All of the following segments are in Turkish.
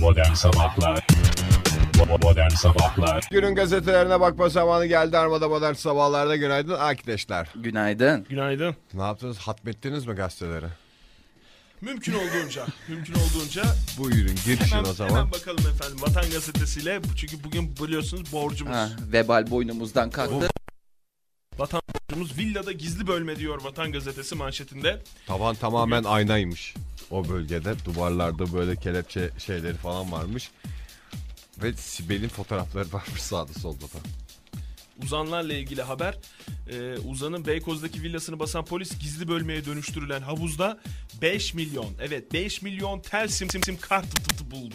Modern Sabahlar Modern Sabahlar Günün gazetelerine bakma zamanı geldi. Armada modern sabahlarda günaydın arkadaşlar. Günaydın. Günaydın. Ne yaptınız? Hatmettiniz mi gazeteleri? Mümkün olduğunca, mümkün olduğunca Buyurun girişin hemen, o zaman. hemen bakalım efendim Vatan Gazetesi'yle. Çünkü bugün biliyorsunuz borcumuz. Ha, vebal boynumuzdan kalktı. Vatan villada gizli bölme diyor Vatan Gazetesi manşetinde. Tavan tamamen aynaymış o bölgede. Duvarlarda böyle kelepçe şeyleri falan varmış. Ve Sibel'in fotoğrafları varmış sağda solda da. Uzanlarla ilgili haber. Ee, Uzan'ın Beykoz'daki villasını basan polis gizli bölmeye dönüştürülen havuzda 5 milyon, evet 5 milyon tel sim sim sim kart buldu.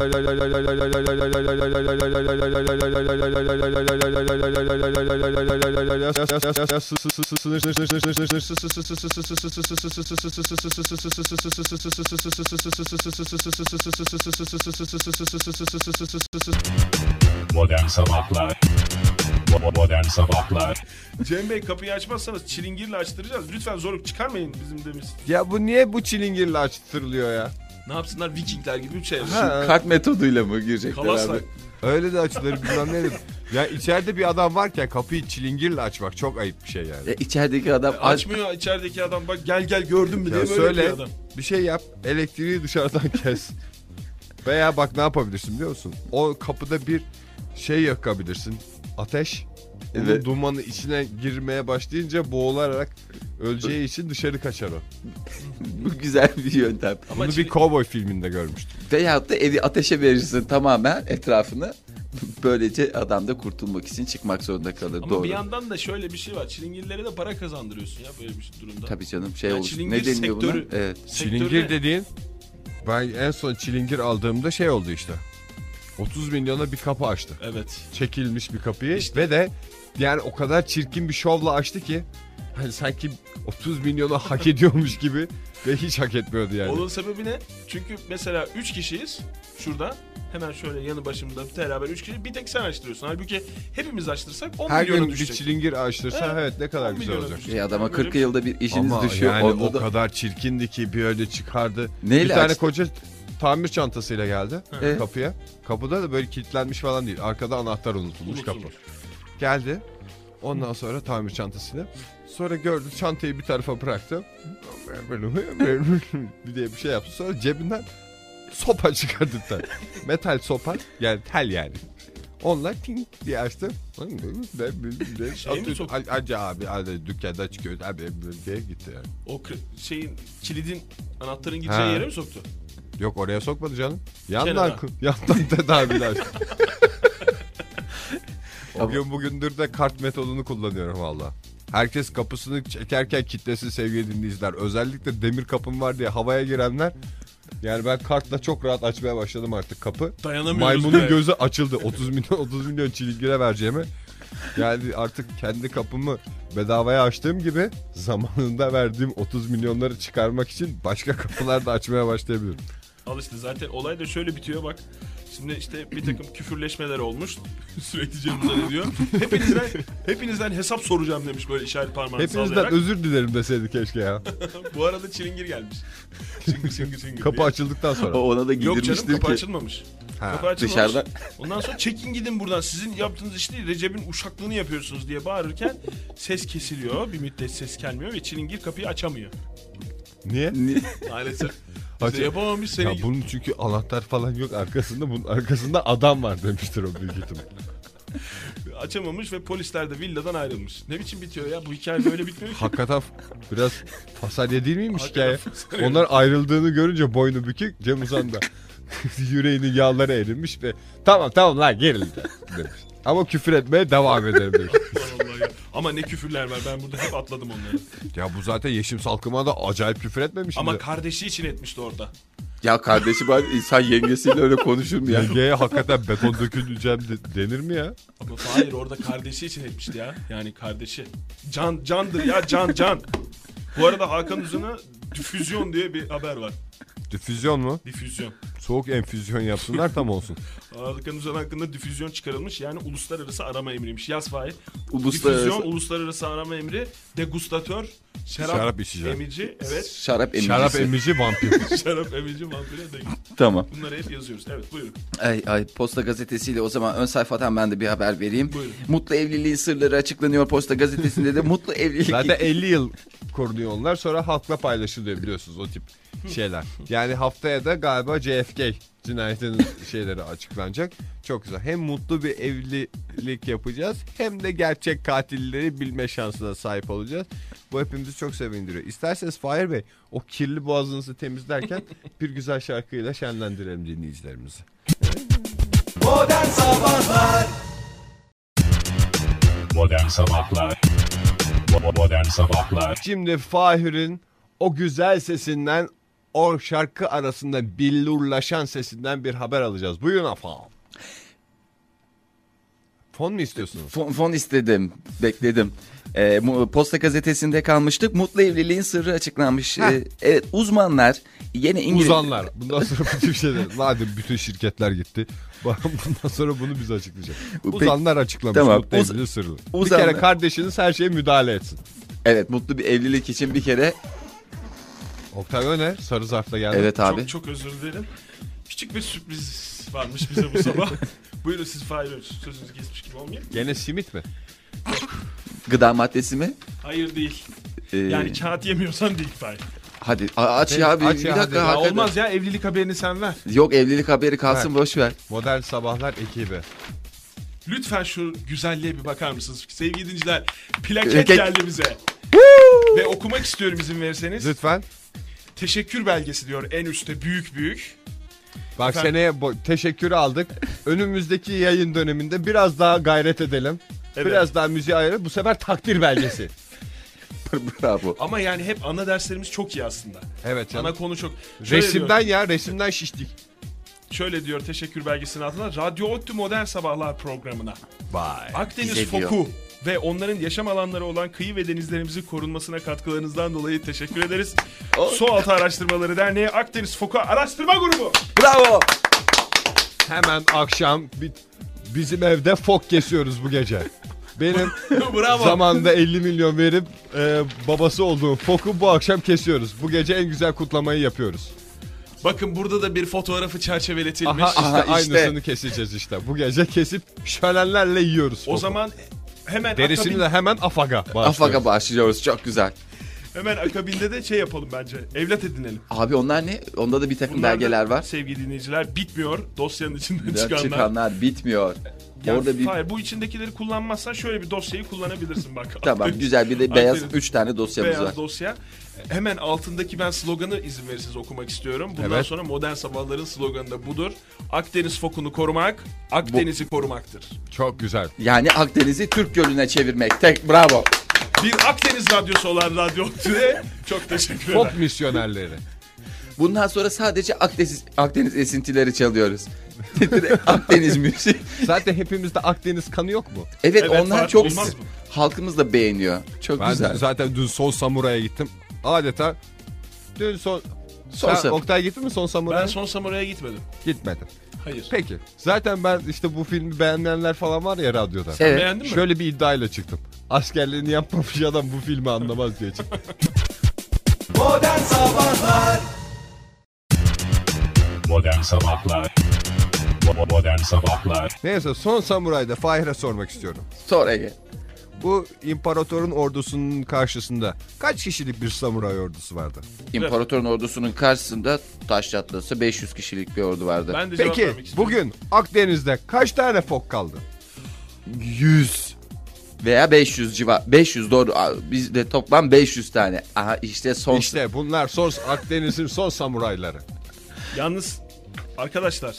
bu. Modern Sabahlar Modern Sabahlar Cem Bey kapıyı açmazsanız çilingirle açtıracağız. Lütfen zorluk çıkarmayın bizim demiş. Ya bu niye bu çilingirle açtırılıyor ya? Ne yapsınlar Vikingler gibi bir şey. Ha, Kart metoduyla mı girecekler Kalasla. abi? öyle de açılır bilmem ne. Ya içeride bir adam varken kapıyı çilingirle açmak çok ayıp bir şey yani. E, içerideki adam aç. Açmıyor içerideki adam bak gel gel gördün mü Ya diye böyle söyle yapıyor adam. bir şey yap elektriği dışarıdan kes. Veya bak ne yapabilirsin biliyor musun? O kapıda bir şey yakabilirsin. Ateş. Onun Evet. dumanı içine girmeye başlayınca boğularak öleceği için dışarı kaçar o. Bu güzel bir yöntem. Ama Bunu çili- bir kovboy filminde görmüştüm. Veyahut da evi ateşe verirsin tamamen etrafını. Böylece adam da kurtulmak için çıkmak zorunda kalır. Ama Doğru. bir yandan da şöyle bir şey var. Çilingirlere de para kazandırıyorsun ya böyle bir şey durumda. Tabii canım şey Ya olur. Ne deniyor buna? sektörü- Evet. Çilingir Sektörde- dediğin ben en son çilingir aldığımda şey oldu işte. 30 milyona bir kapı açtı. Evet. Çekilmiş bir kapıyı İşte. ve de yani o kadar çirkin bir şovla açtı ki hani sanki 30 milyonu hak ediyormuş gibi ve hiç hak etmiyordu yani. Onun sebebi ne? Çünkü mesela 3 kişiyiz şurada. Hemen şöyle yanı başımda beraber 3 kişi bir tek sen açtırıyorsun. Halbuki hepimiz açtırsak 10 Her milyona gün bir düşecek. çilingir açtırsa Evet, evet, ne kadar 10 güzel olacak. düşecek. Şey adama Yani 40 böyle- yılda bir işiniz Ama düşüyor. yani Onda o da- kadar çirkindi ki bir öyle çıkardı. Neyle bir tane açtı? koca tamir çantasıyla geldi Evet. kapıya. Kapıda da böyle kilitlenmiş falan değil. Arkada anahtar unutulmuş kapı. Geldi. Ondan sonra tamir çantasıyla. Sonra gördü çantayı bir tarafa bıraktı. bir diye bir şey yaptı. Sonra cebinden sopa çıkardı bir tane. Metal sopa. Yani tel yani. Onunla ting diye açtı. Şey mi soktu? Acı abi hadi dükkanda çıkıyor abi diye gitti yani. O kı- şeyin kilidin anahtarın gideceği Ha. yere mi soktu? Yok oraya sokmadı canım. Yandan Kenara. yandan tedaviler. Bugün bugündür de kart metodunu kullanıyorum valla. Herkes kapısını çekerken kitlesin sevgili dinleyiciler. Özellikle demir kapım var diye havaya girenler. Yani ben kartla çok rahat açmaya başladım artık kapı. Dayanamıyoruz. Maymunun be. gözü açıldı. 30 milyon 30 milyon çilingire vereceğime. Yani artık kendi kapımı bedavaya açtığım gibi zamanında verdiğim 30 milyonları çıkarmak için başka kapılar da açmaya başlayabilirim. Al işte zaten olay da şöyle bitiyor bak. Şimdi işte bir takım küfürleşmeler olmuş. Sürekli Uzan ediyor. Hepinizden, hepinizden hesap soracağım demiş böyle işaret parmağını Hepinizden sallayarak. özür dilerim deseydi keşke ya. Bu arada çilingir gelmiş. Çıngır çıngır çıngır Kapı diye. açıldıktan O sonra. ona da Yok canım giydirmiştir kapı ki. açılmamış. Ha. Kapı açılmamış. Dışarıdan. Ondan sonra çekin gidin buradan. Sizin yaptığınız iş değil. Recep'in uşaklığını yapıyorsunuz diye bağırırken ses kesiliyor. Bir müddet ses gelmiyor ve çilingir kapıyı açamıyor. Niye? Maalesef. İşte yapamamış seni. Ya bunun çünkü anahtar falan yok arkasında. Bunun arkasında adam var demiştir o büyük ihtimal. Açamamış ve polisler de villadan ayrılmış. Ne biçim bitiyor ya? Bu hikaye böyle bitmiyor ki. Hakikaten biraz fasalye değil miymiş hikaye? Onlar ayrıldığını görünce boynu bükük Cem Uzan da yüreğinin yağları erinmiş ve tamam tamam lan gerildi demiş. Ama küfür etmeye devam ederim demiş. Ama ne küfürler var. Ben burada hep atladım onları. ya bu zaten Yeşim Salkım'a da acayip küfür etmemiş Ama mi? kardeşi için etmişti orada. Ya kardeşim ben insan yengesiyle öyle konuşur mu ya? Yengeye hakikaten beton döküleceğim de- denir mi ya? Ama hayır orada kardeşi için etmişti ya. Yani kardeşi. Can candır ya can can. Bu arada Hakan Uzun'a difüzyon diye bir haber var. Difüzyon mu? Difüzyon. Soğuk enfüzyon yapsınlar tam olsun. Hakan Uzun hakkında difüzyon çıkarılmış. Yani uluslararası arama emriymiş. Yaz Fahir. Uluslararası Difüzyon, uluslararası arama emri. Degustatör. Şarap, Şarap içeceğim. emici. Evet. şarap emicisi. Şarap emici vampir. Şarap emici vampire de. Tamam. Bunları hep yazıyoruz. Evet buyurun. Ay, ay Posta Gazetesi'yle o zaman ön sayfadan ben de bir haber vereyim. Buyurun. Mutlu evliliğin sırları açıklanıyor Posta Gazetesi'nde de mutlu evlilik. Zaten 50 yıl korunuyor onlar sonra halkla paylaşılıyor biliyorsunuz o tip şeyler. Yani haftaya da galiba JFK cinayetinin şeyleri açıklanacak. Çok güzel. Hem mutlu bir evlilik yapacağız hem de gerçek katilleri bilme şansına sahip olacağız. Bu hepimizi çok sevindiriyor. İsterseniz Fahir Bey o kirli boğazınızı temizlerken bir güzel şarkıyla şenlendirelim dinleyicilerimizi. Modern Sabahlar Bo- Modern Sabahlar Şimdi Fahir'in o güzel sesinden o şarkı arasında billurlaşan sesinden bir haber alacağız. Buyurun efendim. Fon mu istiyorsunuz? Fon, fon istedim. Bekledim. Mu- Posta Gazetesi'nde kalmıştık. Mutlu evliliğin sırrı açıklanmış. Ee, evet uzmanlar yine İngiliz... Uzanlar. Bundan sonra tip şeyler. Madem bütün şirketler gitti. Bundan sonra bunu biz açıklayacağız. Peki- Uzanlar açıklamış Tamam, mutlu uz- evliliğin sırrını. Bir uzanlar- kere kardeşiniz her şeye müdahale etsin. Evet mutlu bir evlilik için bir kere... Oktay Öner sarı zarfla geldi. Evet abi. Çok çok özür dilerim. Küçük bir sürpriz varmış bize bu sabah. Buyurun siz Fahir sözünüzü kesmiş gibi olmayayım. Gene simit mi? Gıda maddesi mi? Hayır değil. Ee, Yani kağıt yemiyorsan değil Fahir. hadi aç ya bir, aç bir ya, dakika. hadi. Ya hakikaten. olmaz ya evlilik haberini sen ver. Yok evlilik haberi kalsın boş ver. Modern Sabahlar ekibi. Lütfen şu güzelliğe bir bakar mısınız? Sevgili dinleyiciler plaket Plaket. geldi bize. Ve okumak istiyorum izin verirseniz. Lütfen. Teşekkür belgesi diyor en üstte büyük büyük. Bak Efendim? seneye bo- teşekkürü aldık. Önümüzdeki yayın döneminde biraz daha gayret edelim. Evet. Biraz daha müziği ayırıp bu sefer takdir belgesi. Bravo. Ama yani hep ana derslerimiz çok iyi aslında. evet Ana canım. konu çok. Şöyle Resimden diyor, ya resimden şiştik. şöyle diyor teşekkür belgesinin altına. Radyo Ottu Modern Sabahlar programına. Vay. Akdeniz Bize diyor. Foku ve onların yaşam alanları olan kıyı ve denizlerimizin korunmasına katkılarınızdan dolayı teşekkür ederiz. Su Altı Araştırmaları Derneği Akdeniz Foku Araştırma Grubu. Bravo. Hemen akşam bi- bizim evde fok kesiyoruz bu gece. Benim Bravo. zamanında 50 milyon verip e, babası olduğum foku bu akşam kesiyoruz. Bu gece en güzel kutlamayı yapıyoruz. Bakın burada da bir fotoğrafı çerçeveletilmiş. Aha işte Aha, işte. aynısını keseceğiz işte. Bu gece kesip şölenlerle yiyoruz. O foku. zaman hemen Derisini akabin- de hemen afaga Afaga bağışlıyoruz. başlıyoruz çok güzel. Hemen akabinde de şey yapalım bence. Evlat edinelim. Abi onlar ne? Onda da bir takım Bunlar da, belgeler var. Sevgili dinleyiciler bitmiyor. Dosyanın içinden Çıkanlar. çıkanlar. bitmiyor. Yani Orada bir Hayır bu içindekileri kullanmazsan şöyle bir dosyayı kullanabilirsin bak. tamam güzel bir de beyaz Akdeniz- 3 tane dosyamız beyaz var. dosya. Hemen altındaki ben sloganı izin verirseniz okumak istiyorum. Bundan Evet. sonra modern sabahların sloganı da budur. Akdeniz fokunu korumak, Akdeniz'i korumaktır. Çok güzel. Yani Akdeniz'i Türk Gölü'ne çevirmek. Tek bravo. Bir Akdeniz radyosu olan Radyo Tüde çok teşekkür ederim. Pop misyonerleri. Bundan sonra sadece Akdeniz Akdeniz esintileri çalıyoruz. Akdeniz müziği. Zaten hepimizde Akdeniz kanı yok mu? Evet, Evet, onlar çok Olmaz mı? halkımız da beğeniyor. Çok Ben güzel. zaten dün Son Samuray'a gittim. Adeta dün son... Son Sen Sam- Oktay gittin mi Son Samuray'a? Ben son samuraya gitmedim. Gitmedim. Hayır. Peki. Zaten ben işte bu filmi beğenmeyenler falan var ya radyoda. Evet. Beğendin mi? Şöyle bir iddiayla çıktım. Askerliğini yapmamış adam bu filmi anlamaz diye çıktım. Modern Sabahlar Bo- Modern Sabahlar Neyse Son Samuray'da Fahir'e sormak istiyorum. Sonra Ege. Bu imparatorun ordusunun karşısında kaç kişilik bir samuray ordusu vardı? İmparatorun ordusunun karşısında taş çatlası 500 kişilik bir ordu vardı. Ben de cevap Peki vermek istiyorum. bugün Akdeniz'de kaç tane fok kaldı? 100 veya 500 civar 500 doğru Aa, bizde toplam 500 tane. Aha işte son İşte bunlar son Akdeniz'in son samurayları. Yalnız arkadaşlar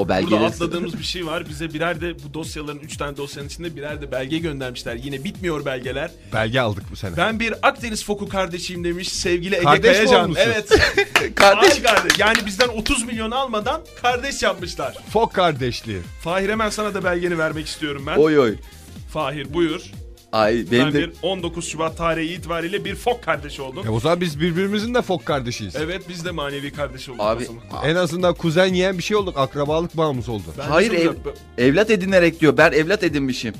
o burada belgeleri atladığımız bir şey var. Bize birer de bu dosyaların 3 tane dosyanın içinde birer de belge göndermişler. Yine bitmiyor belgeler. Belge aldık bu sene. Ben bir Akdeniz foku kardeşiyim demiş sevgili Ege Kardeş Kayacan. Evet. kardeş Ay kardeş. Yani bizden 30 milyon almadan kardeş yapmışlar. Fok kardeşliği. Fahir hemen sana da belgeni vermek istiyorum ben. oy oy. Fahir buyur. Ay benim Ben de bir 19 Şubat tarihi itibariyle bir fok kardeşi oldum. E o zaman biz birbirimizin de fok kardeşiyiz. Evet biz de manevi kardeş olduk abi o zaman. En azından kuzen yeğen bir şey olduk. Akrabalık bağımız oldu. Ben Hayır, ev- evlat edinerek diyor. Ben evlat edinmişim.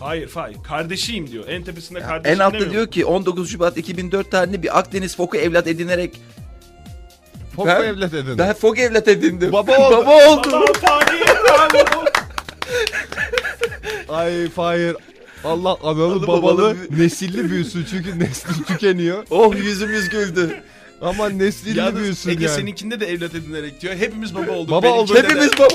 Hayır hayır. Kardeşiyim diyor. En tepesinde kardeşim En altta diyor ki 19 Şubat 2004 tarihinde bir Akdeniz foku evlat edinerek Fok Ben- evlat edin? ben fok evlat edindim. Baba oldu. Baba oldu. Baba. Ay Fahir. Allah analı Analı babalı babalı nesilli büyüsün çünkü nesli tükeniyor. Oh yüzümüz güldü. Ama nesilli Yalnız büyüsün Ege yani. seninkinde de evlat edinerek diyor. Hepimiz baba olduk. Baba olduk. Hepimiz baba.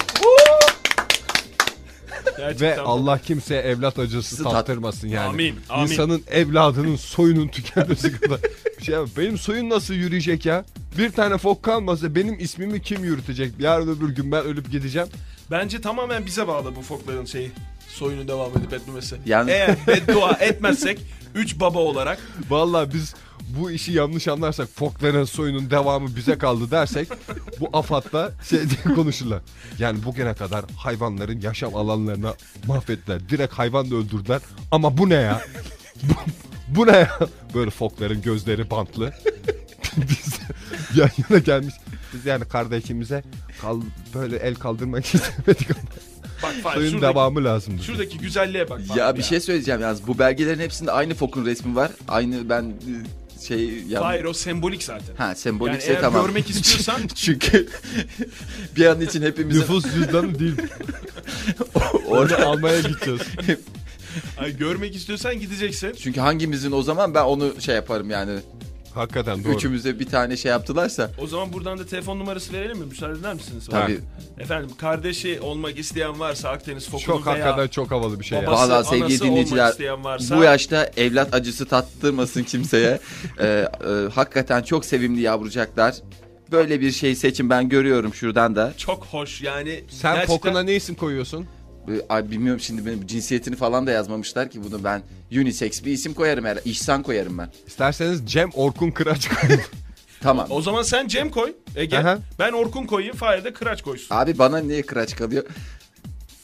Gerçekten Ve. Allah kimseye evlat acısı Tat- tattırmasın yani. Amin, amin. İnsanın evladının soyunun tükenmesi kadar bir şey. Benim soyum nasıl yürüyecek ya? Bir tane fok kalmasa benim ismimi kim yürütecek? Yarın öbür gün ben ölüp gideceğim. Bence tamamen bize bağlı bu fokların şeyi. Soyunu devam edip etmemesi. Yani- Eğer beddua etmezsek 3 baba olarak Vallahi biz bu işi yanlış anlarsak fokların soyunun devamı bize kaldı dersek bu afatta şey diye konuşurlar. Yani bugüne kadar hayvanların yaşam alanlarına mahvettiler. Direkt hayvan da öldürdüler. Ama bu ne ya? bu, bu ne ya? Böyle fokların gözleri bantlı. biz yan yana gelmiş. Biz yani kardeşimize kal, böyle el kaldırmak istemedik ama bak Fahir soyun şuradaki, devamı lazımdı. şuradaki güzelliğe bak. Ya bir şey söyleyeceğim yalnız bu belgelerin hepsinde aynı fokun resmi var. Aynı ben e, şey ya Hayır o sembolik zaten. ha Yani sembolikse eğer tamam. görmek istiyorsan Çünkü bir an için hepimizin Nüfus cüzdanı değil. orada Onu almaya gideceğiz. ay, görmek istiyorsan gideceksin. çünkü hangimizin o zaman ben onu şey yaparım yani. Hakikaten doğru. Üçümüze bir tane şey yaptılarsa O zaman buradan da telefon numarası verelim mi? Müsaade eder misiniz? tabii. Efendim kardeşi olmak isteyen varsa Akdeniz Foku'nun Çok veya hakikaten çok havalı bir şey ya. babası, Vallahi sevgili anası dinleyiciler, olmak isteyen varsa Bu yaşta evlat acısı tattırmasın kimseye. Ee, e, hakikaten çok sevimli yavrucaklar. Böyle bir şey seçin ben görüyorum şuradan da. çok hoş yani. Sen gerçekten- fokuna ne isim koyuyorsun? Ee, Ay bilmiyorum şimdi benim cinsiyetini falan da yazmamışlar ki bunu ben unisex bir isim koyarım herhalde. İhsan koyarım ben. İsterseniz Cem Orkun Kıraç koyun. Tamam. O zaman sen Cem koy Ege. Aha. Ben Orkun koyayım Fahir de Kıraç koysun. Abi bana niye kıraç kalıyor?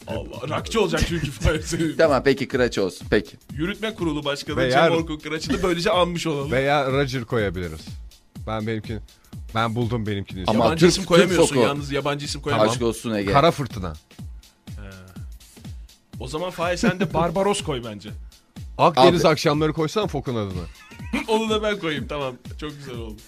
Allah rakçı olacak çünkü Fahir senin. Tamam peki kıraç olsun peki. Yürütme kurulu başkanı Veya- Cem Orkun Kıraç'ı da böylece anmış olalım. Veya Roger koyabiliriz. Ben benimkini ben buldum benimkini. Ama yabancı Türk- isim Türk koyamıyorsun foku. yalnız yabancı isim koyamam. Aşk olsun Ege. Kara fırtına. O zaman Fahir sen de Barbaros koy bence. Akdeniz Abi. akşamları koysan fokun adını. Onu da ben koyayım tamam. Çok güzel oldu.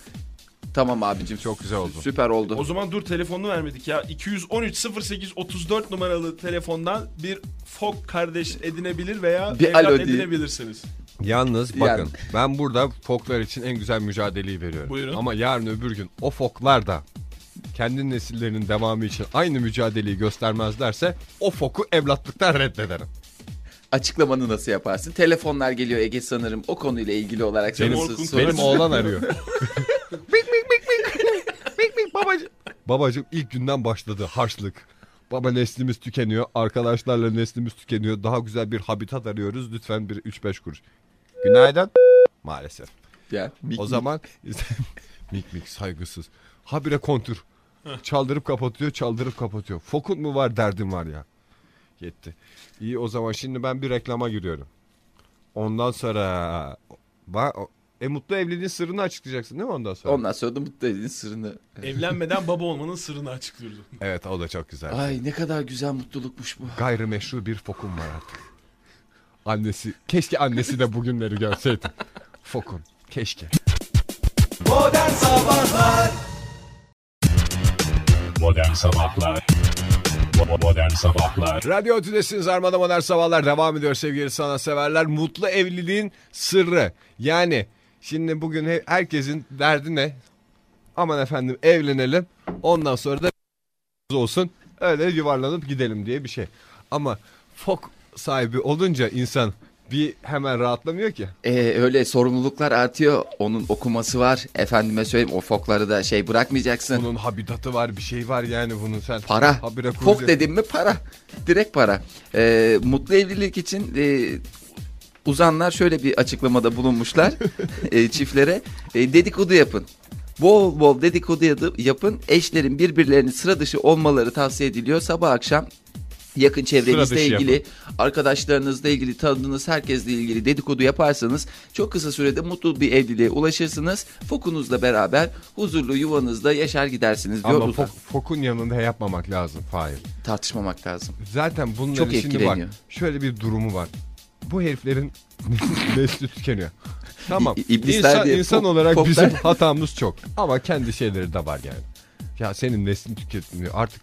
Tamam abicim. Çok güzel oldu. Süper oldu. O zaman dur telefonunu vermedik ya. 213 08 34 numaralı telefondan bir fok kardeş edinebilir veya Bir evlat alo edinebilirsiniz. Yalnız bakın Yani. ben burada foklar için en güzel mücadeleyi veriyorum. Buyurun. Ama yarın öbür gün o foklar da kendi nesillerinin devamı için aynı mücadeleyi göstermezlerse o foku evlatlıktan reddederim. Açıklamanı nasıl yaparsın? Telefonlar geliyor Ege sanırım o konuyla ilgili olarak Benim, Orkun benim oğlan arıyor. Mik mik mik mik. Mik mik babacım. Babacım ilk günden başladı harçlık. Baba neslimiz tükeniyor. Arkadaşlarla neslimiz tükeniyor. Daha güzel bir habitat arıyoruz. Lütfen bir 3-5 kuruş. Günaydın. Maalesef. Ya, mik O mik. zaman mik mik saygısız. Habire kontür. Çaldırıp kapatıyor, çaldırıp kapatıyor. Fokun mu var derdim var ya. Yetti. İyi o zaman şimdi ben bir reklama giriyorum. Ondan sonra Ba- e mutlu evliliğin sırrını açıklayacaksın değil mi ondan sonra? Ondan sonra da mutlu edin sırrını. Evlenmeden baba olmanın sırrını açıklıyordu. Evet o da çok güzel. Ay ne kadar güzel mutlulukmuş bu. Gayrimeşru bir fokum var artık. Annesi, keşke annesi de bugünleri görseydi. Fokun, keşke. Modern Sabahlar Bo- Modern Sabahlar Radyo Tülesi'niz Armada Modern Sabahlar devam ediyor sevgili sanatseverler. Mutlu evliliğin sırrı. Yani şimdi bugün he- herkesin derdi ne? Aman efendim evlenelim. Ondan sonra da olsun. Öyle yuvarlanıp gidelim diye bir şey. Ama fok sahibi olunca insan bir hemen rahatlamıyor ki. Ee, öyle sorumluluklar artıyor. Onun okuması var. Efendime söyleyeyim o fokları da şey bırakmayacaksın. Bunun habitatı var bir şey var yani bunun sen. Para. Habire Fok dedim mi para. Direkt para. Ee, mutlu evlilik için e, uzanlar şöyle bir açıklamada bulunmuşlar e, çiftlere. E, dedikodu yapın. Bol bol dedikodu yapın. Eşlerin birbirlerini sıra dışı olmaları tavsiye ediliyor. Sabah akşam yakın çevrenizle ilgili, arkadaşlarınızla ilgili, tanıdığınız herkesle ilgili dedikodu yaparsanız çok kısa sürede mutlu bir evliliğe ulaşırsınız. Fokunuzla beraber huzurlu yuvanızda yaşar gidersiniz diyor Ama fok, fokun yanında yapmamak lazım Fahir. Tartışmamak lazım. Zaten bunların Çok şimdi bak şöyle bir durumu var. Bu heriflerin nesli tükeniyor. Tamam. İblisler İnsan, diye insan fok- olarak foklar. bizim hatamız çok. Ama kendi şeyleri de var yani. Ya senin neslin tüketmiyor. Artık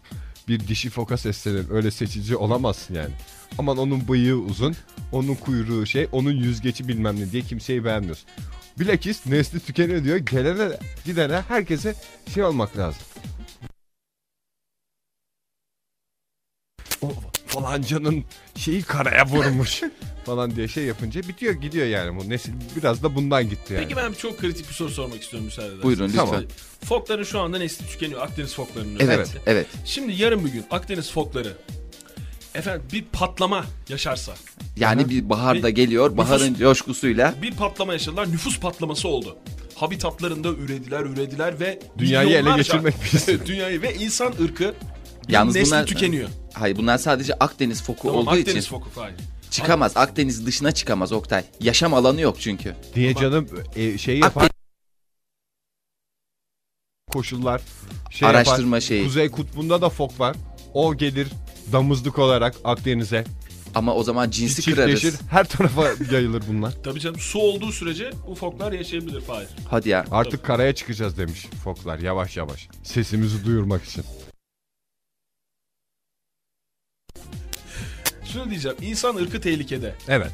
bir dişi foka seslenir. Öyle seçici olamazsın yani. Aman onun bıyığı uzun, onun kuyruğu şey, onun yüzgeci bilmem ne diye kimseyi beğenmiyorsun. Bilakis nesli tükeniyor diyor. Gelene gidene herkese şey olmak lazım. O falancanın şeyi karaya vurmuş falan diye şey yapınca bitiyor gidiyor yani bu nesil biraz da bundan gitti yani. Peki ben çok kritik bir soru sormak istiyorum müsaade ederseniz. Buyurun lütfen. Tamam. Fokların şu anda nesli tükeniyor. Akdeniz foklarının Evet, özellikle. evet. Şimdi yarın bir gün Akdeniz fokları efendim bir patlama yaşarsa Yani bir bahar da geliyor. Baharın coşkusuyla bir patlama yaşadılar. Nüfus patlaması oldu. Habitatlarında ürediler, ürediler ve Dünyayı ele geçirmek. Evet, dünyayı ve insan ırkı Yalnız nesli bunlar- tükeniyor. hayır bunlar sadece Akdeniz foku Tamam olduğu Akdeniz için foku hayır. çıkamaz. Akdeniz dışına çıkamaz Oktay. Yaşam alanı yok çünkü. Diye canım e, şey yapar. Koşullar şey Araştırma yapar. şeyi. Kuzey kutbunda da fok var. O gelir damızlık olarak Akdeniz'e. Ama o zaman cinsi kırarız. Çiftleşir. Her tarafa yayılır bunlar. Tabii canım su olduğu sürece bu foklar yaşayabilir Fahir. Hadi ya. Artık karaya çıkacağız demiş foklar yavaş yavaş. Sesimizi duyurmak için. Şunu diyeceğim. insan ırkı tehlikede. Evet.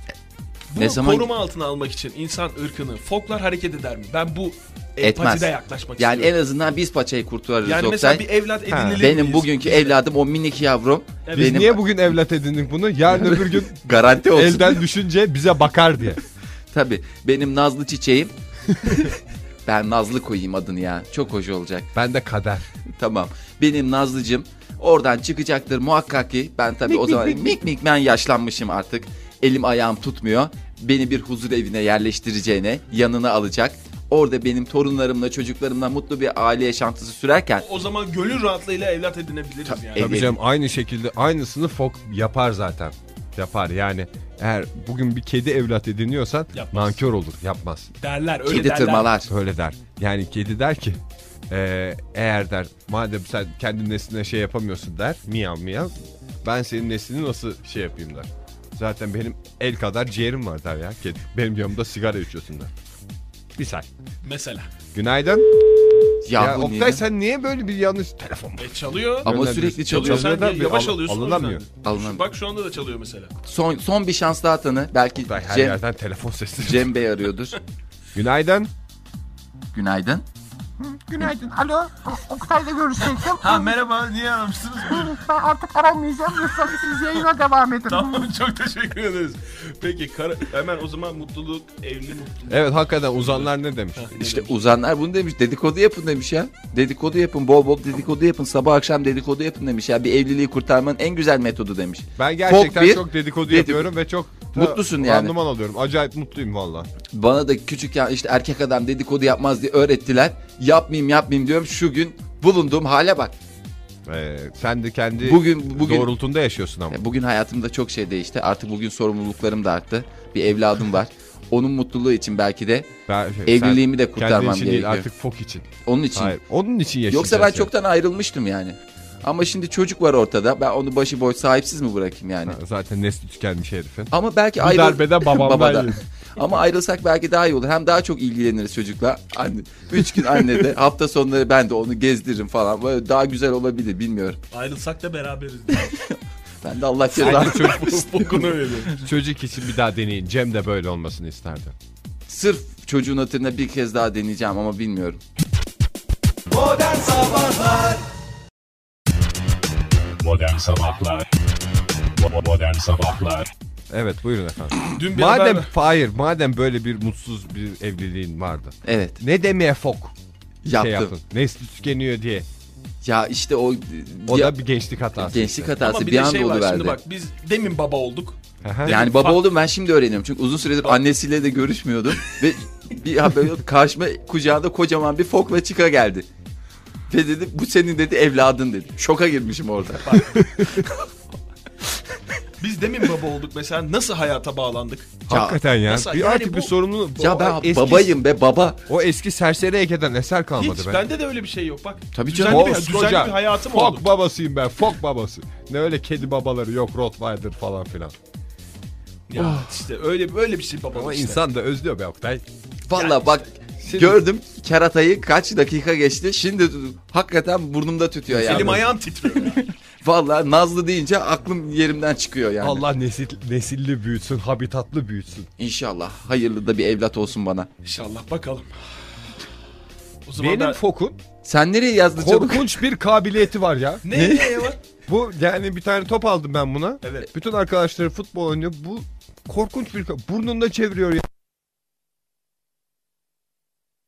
Bunu Ne zaman- koruma altına almak için insan ırkını foklar hareket eder mi? Ben bu Etmez. empatide yaklaşmak Yani en istiyorum. azından biz paçayı kurtarırız Yani Oktay. mesela bir evlat edinilir Benim miyiz? bugünkü evladım o minik yavrum. Evet. Biz Benim niye bugün evlat edindik bunu? Yarın öbür gün garanti olsun. elden düşünce bize bakar diye. Tabii benim nazlı çiçeğim. ben Nazlı koyayım adını ya. Çok hoş olacak. Ben de kader. Tamam. Benim Nazlıcım oradan çıkacaktır muhakkak ki. Ben tabii o zaman mik mik ben yaşlanmışım artık. Elim ayağım tutmuyor. Beni bir huzur evine yerleştireceğine yanına alacak. Orada benim torunlarımla çocuklarımla mutlu bir aile yaşantısı sürerken O zaman gönül rahatlığıyla evlat edinebiliriz yani. Evet. Tabii canım aynı şekilde aynısını fok yapar zaten. Yapar yani. Eğer bugün bir kedi evlat ediniyorsan Yapmaz. nankör olur. Yapmaz. Derler öyle kedi derler. tırmalar. Öyle der. Yani kedi der ki "Ee, eğer der madem sen kendi nesline şey yapamıyorsun der. Miyav miyav. Ben senin neslini nasıl şey yapayım der. Zaten benim el kadar ciğerim var der ya kedi. Benim yanımda sigara içiyorsun der. Misal. Mesela. Günaydın. Ya, Ya, bu Oktay niye? sen niye böyle bir yanlış telefon E çalıyor. Ama sürekli çalıyor. çalıyor. Sen bir yavaş al- alıyorsun. alınamıyor. Alınamıyor. Bak şu anda da çalıyor mesela. Son, son bir şans daha tanı. Belki Oktay her Cem, yerden telefon sesleri. Cem Bey arıyordur. Günaydın. Günaydın. Günaydın. Alo. Oktay'la görüşecektim. Ha merhaba niye aramıştınız? Buyurun. Ben artık aramayacağım. Lütfen siz yayına devam edin. tamam çok teşekkür ederiz. Peki kara- hemen o zaman mutluluk, evli mutluluk. Evet hakikaten uzanlar ne demiş? İşte uzanlar bunu demiş. Dedikodu yapın demiş ya. Dedikodu yapın. Bol bol dedikodu yapın. Sabah akşam dedikodu yapın demiş ya. Bir evliliği kurtarmanın en güzel metodu demiş. Ben gerçekten bir, çok dedikodu dedik- yapıyorum ve çok Mutlusun yani. randıman alıyorum. Acayip mutluyum valla. Bana da küçükken işte erkek adam dedikodu yapmaz diye öğrettiler. Yapmayayım yapmayayım diyorum. Şu gün bulunduğum hale bak. Ee, sen de kendi Bugün bugün doğrultunda yaşıyorsun ama. bugün hayatımda çok şey değişti. Artık bugün sorumluluklarım da arttı. Bir evladım var. Onun mutluluğu için belki de Ben, evliliğimi de kurtarmam için gerekiyor. değil artık fok için. Onun için. Hayır. Onun için. Yoksa ben yani. çoktan ayrılmıştım yani. Ama şimdi çocuk var ortada. Ben onu başıboş sahipsiz mi bırakayım yani? Ha, Zaten nesli tükenmiş herifin. Ama belki Bu ayrıl... darbede babamdan. Ama ayrılsak belki daha iyi olur. Hem daha çok ilgileniriz çocukla. Anne, üç gün annede. hafta sonları ben de onu gezdiririm falan. Böyle daha güzel olabilir bilmiyorum. Ayrılsak da beraberiz. Ben de Allah cezanı çocuk, Bokunu öyle. çocuk için bir daha deneyin. Cem de böyle olmasını isterdi. Sırf çocuğun hatırına bir kez daha deneyeceğim ama bilmiyorum. Modern Sabahlar Bo- Modern Sabahlar Evet buyurun efendim. Dün bir madem haber... hayır madem böyle bir mutsuz bir evliliğin vardı. Evet Ne demeye fok şey yaptım. yaptın? Nesli tükeniyor diye. ya işte o, O ya- da bir gençlik hatası. gençlik işte. hatası Ama bir bir anda şey oluverdi. şimdi bak biz demin baba olduk. Yani baba oldum ben şimdi öğreniyorum. Çünkü uzun süredir annesiyle de görüşmüyordum. Ve bir ha böyle karşıma kucağında kocaman bir fokla çıka geldi. Ve dedi bu senin dedi evladın dedi. Şoka girmişim orada. Biz demin baba olduk mesela nasıl hayata bağlandık? Hakikaten ya. Nasıl- bir yani artık bu- bir sorumluluk. Ya o ben eski, babayım be baba. O eski serseri Ege'den eser kalmadı Hiç be. bende de öyle bir şey yok bak. Tabii düzenli canım. bir, düzenli bir hayatım fok oldu. babasıyım ben. Fok babası. Ne öyle kedi babaları yok Rottweiler falan filan. Ya işte öyle böyle bir şey baba Ama işte. insan da özlüyor be Oktay. Valla bak gördüm keratayı kaç dakika geçti. Şimdi hakikaten burnumda tütüyor yani. Elim ayağım titriyor ya. Valla Nazlı deyince aklım yerimden çıkıyor yani. Allah nesil, nesilli büyütsün, habitatlı büyütsün. İnşallah hayırlı da bir evlat olsun bana. İnşallah bakalım. O zaman Benim ben... Fok'un Sen nereye yazdın çabuk? korkunç bir kabiliyeti var ya. Ne, ne var? Bu yani bir tane top aldım ben buna. Evet. Bütün arkadaşları futbol oynuyor. Bu korkunç bir burnunda çeviriyor ya.